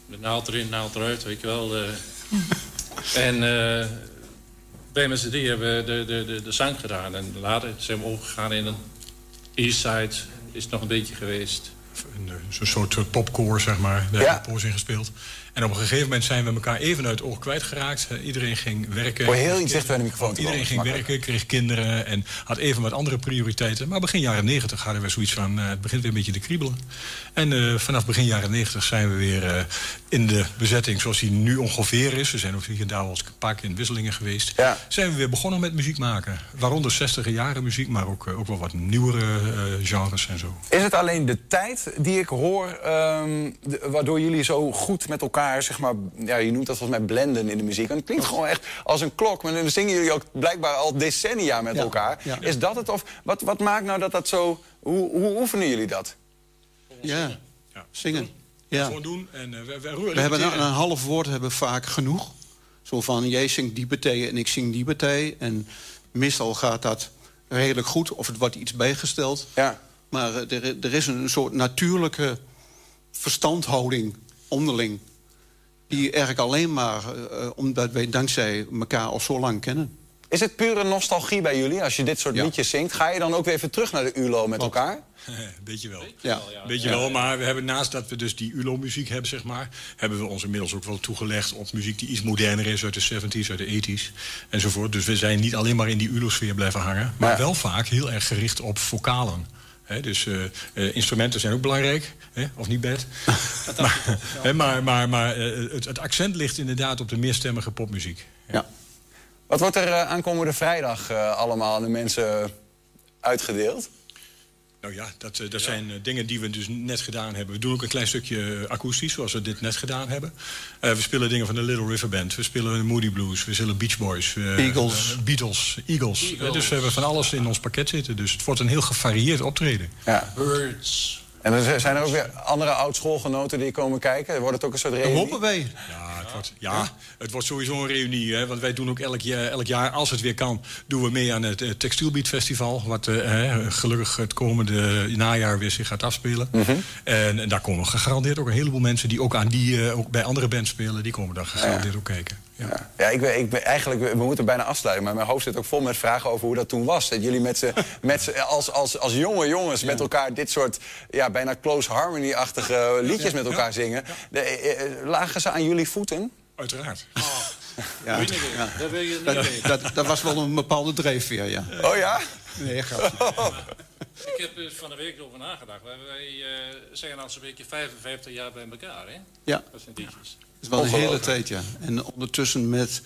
de naald erin, naald eruit, weet je wel. eh. en eh wij met z'n drieën hebben we de, de, de, de zang gedaan. En later zijn we overgegaan in een Eastside. Is het nog een beetje geweest. Een, Zo'n soort popcore, zeg maar. Daar Ja. hebben we in gespeeld. En op een gegeven moment zijn we elkaar even uit het oog kwijtgeraakt. Eh, iedereen ging werken. Hoor je heel iets dichter bij de microfoon Iedereen ging makkelijk. werken, kreeg kinderen en had even wat andere prioriteiten. Maar begin jaren 90 hadden we zoiets van, eh, het begint weer een beetje te kriebelen. En eh, vanaf begin jaren 90 zijn we weer in de bezetting zoals die nu ongeveer is. We zijn ook hier en daar wel eens een paar keer in wisselingen geweest. Zijn we weer begonnen met muziek maken. Waaronder 60 jaren muziek, maar ook, eh, ook wel wat nieuwere eh, genres en zo. Is het alleen de tijd die ik hoor, ehm, de- waardoor jullie zo goed met elkaar, zeg maar, ja, je noemt dat volgens mij blenden in de muziek. En het klinkt gewoon echt als een klok, maar dan zingen jullie ook blijkbaar al decennia met elkaar. ja. Is dat het? Of wat, wat maakt nou dat dat zo, hoe, hoe oefenen jullie dat? Ja, zingen. Ja. Gewoon doen. En, eh, we, we, We hebben een, een half woord hebben we vaak genoeg. Zo van, jij zingt die partij en ik zing die partij. En meestal gaat dat redelijk goed. Of het wordt iets bijgesteld. Ja. Maar eh, er, er is een soort natuurlijke verstandhouding onderling. Die eigenlijk alleen maar eh, omdat wij dankzij elkaar al zo lang kennen. Is het pure nostalgie bij jullie als je dit soort liedjes zingt? Ga je dan ook weer even terug naar de ULO met elkaar? Beetje wel. Ja. Beetje Ja. wel, maar we hebben naast dat we dus die ULO-muziek hebben, zeg maar... hebben we ons inmiddels ook wel toegelegd op muziek die iets moderner is... uit de 70s, uit de 80s enzovoort. Dus we zijn niet alleen maar in die ULO-sfeer blijven hangen... maar wel vaak heel erg gericht op vocalen. Hè, dus eh, eh, instrumenten zijn ook belangrijk, hè, of niet bed. maar hè, maar, maar, maar eh, het, het accent ligt inderdaad op de meerstemmige popmuziek. Wat wordt er eh, aankomende vrijdag eh, allemaal aan de mensen uitgedeeld? Nou ja, dat, eh, dat zijn dingen die we dus net gedaan hebben. We doen ook een klein stukje akoestisch, zoals we dit net gedaan hebben. Eh, we spelen dingen van de Little River Band. We spelen de Moody Blues. We zullen Beach Boys. Eagles. Beatles. Eagles. Eagles. Dus we hebben van alles in ons pakket zitten. Dus het wordt een heel gevarieerd optreden. Ja. Birds. En er zijn er ook weer andere oud-schoolgenoten die komen kijken? Wordt het ook een soort reunie? hopen wij. Ja, het wordt, ja, het wordt sowieso een reunie. Hè, want wij doen ook elk jaar, elk jaar, als het weer kan... doen we mee aan het Textielbeat Festival. Wat eh, gelukkig het komende najaar weer zich gaat afspelen. Mhm. en, en daar komen gegarandeerd ook een heleboel mensen... die ook, aan die, eh, ook bij andere bands spelen. Die komen daar gegarandeerd ook kijken. Ja, ja ik ben, ik ben eigenlijk, we moeten bijna afsluiten, maar mijn hoofd zit ook vol met vragen over hoe dat toen was. Dat jullie met z'n, met z'n- als, als, als jonge jongens met elkaar dit soort ja, bijna close harmony-achtige liedjes met elkaar zingen. De, eh, eh, lagen ze aan jullie voeten? Uiteraard. Ja, je niet, ja. dat wil je niet Dat, weten. dat, dat was wel een bepaalde drijfveer, ja. Oh ja? Nee, grapje. Ik heb er van de week over nagedacht. Wij, wij eh, zijn al zo'n beetje 55 jaar bij elkaar, hè? Ja. Dat zijn liedjes. Is wel een hele tijd, ja. En ondertussen met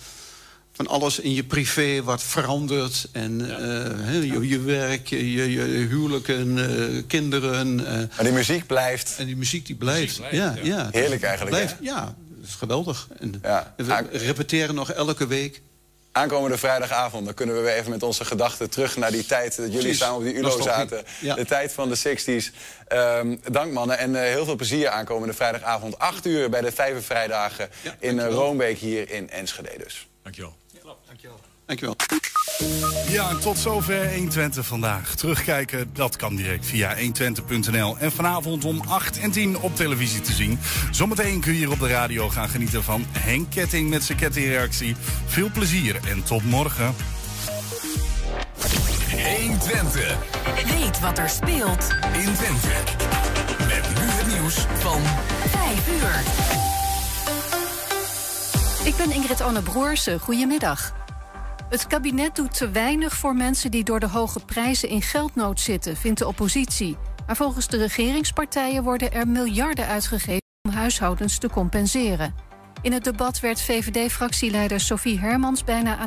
van alles in je privé wat verandert. En eh, hè, je, je werk, je, je, je huwelijken, eh, kinderen. eh. Maar die muziek blijft. En die muziek die blijft. blijft, ja, ja. ja. Heerlijk eigenlijk, Blijft, ja, dat is geweldig. En Ja. we repeteren nog elke week. Aankomende vrijdagavond, dan kunnen we weer even met onze gedachten terug naar die tijd dat jullie Precies. samen op die ULO zaten. Ja. De tijd van de 60s. Ehm, dank mannen en eh, heel veel plezier aankomende vrijdagavond. 8 uur bij de Vijver Vrijdagen in uh, Roombeek hier in Enschede dus. Dankjewel. Dankjewel. Ja, en tot zover 120 vandaag. Terugkijken, dat kan direct via 120.nl. En vanavond om 8 en 10 op televisie te zien. Zometeen kun je hier op de radio gaan genieten van Henk Ketting met zijn kettingreactie. Veel plezier en tot morgen. 120. Weet wat er speelt in Twente. Met nu het nieuws van 5 uur. Ik ben Ingrid Anne Broersen. Goedemiddag. Het kabinet doet te weinig voor mensen die door de hoge prijzen in geldnood zitten, vindt de oppositie. Maar volgens de regeringspartijen worden er miljarden uitgegeven om huishoudens te compenseren. In het debat werd VVD-fractieleider Sophie Hermans bijna aan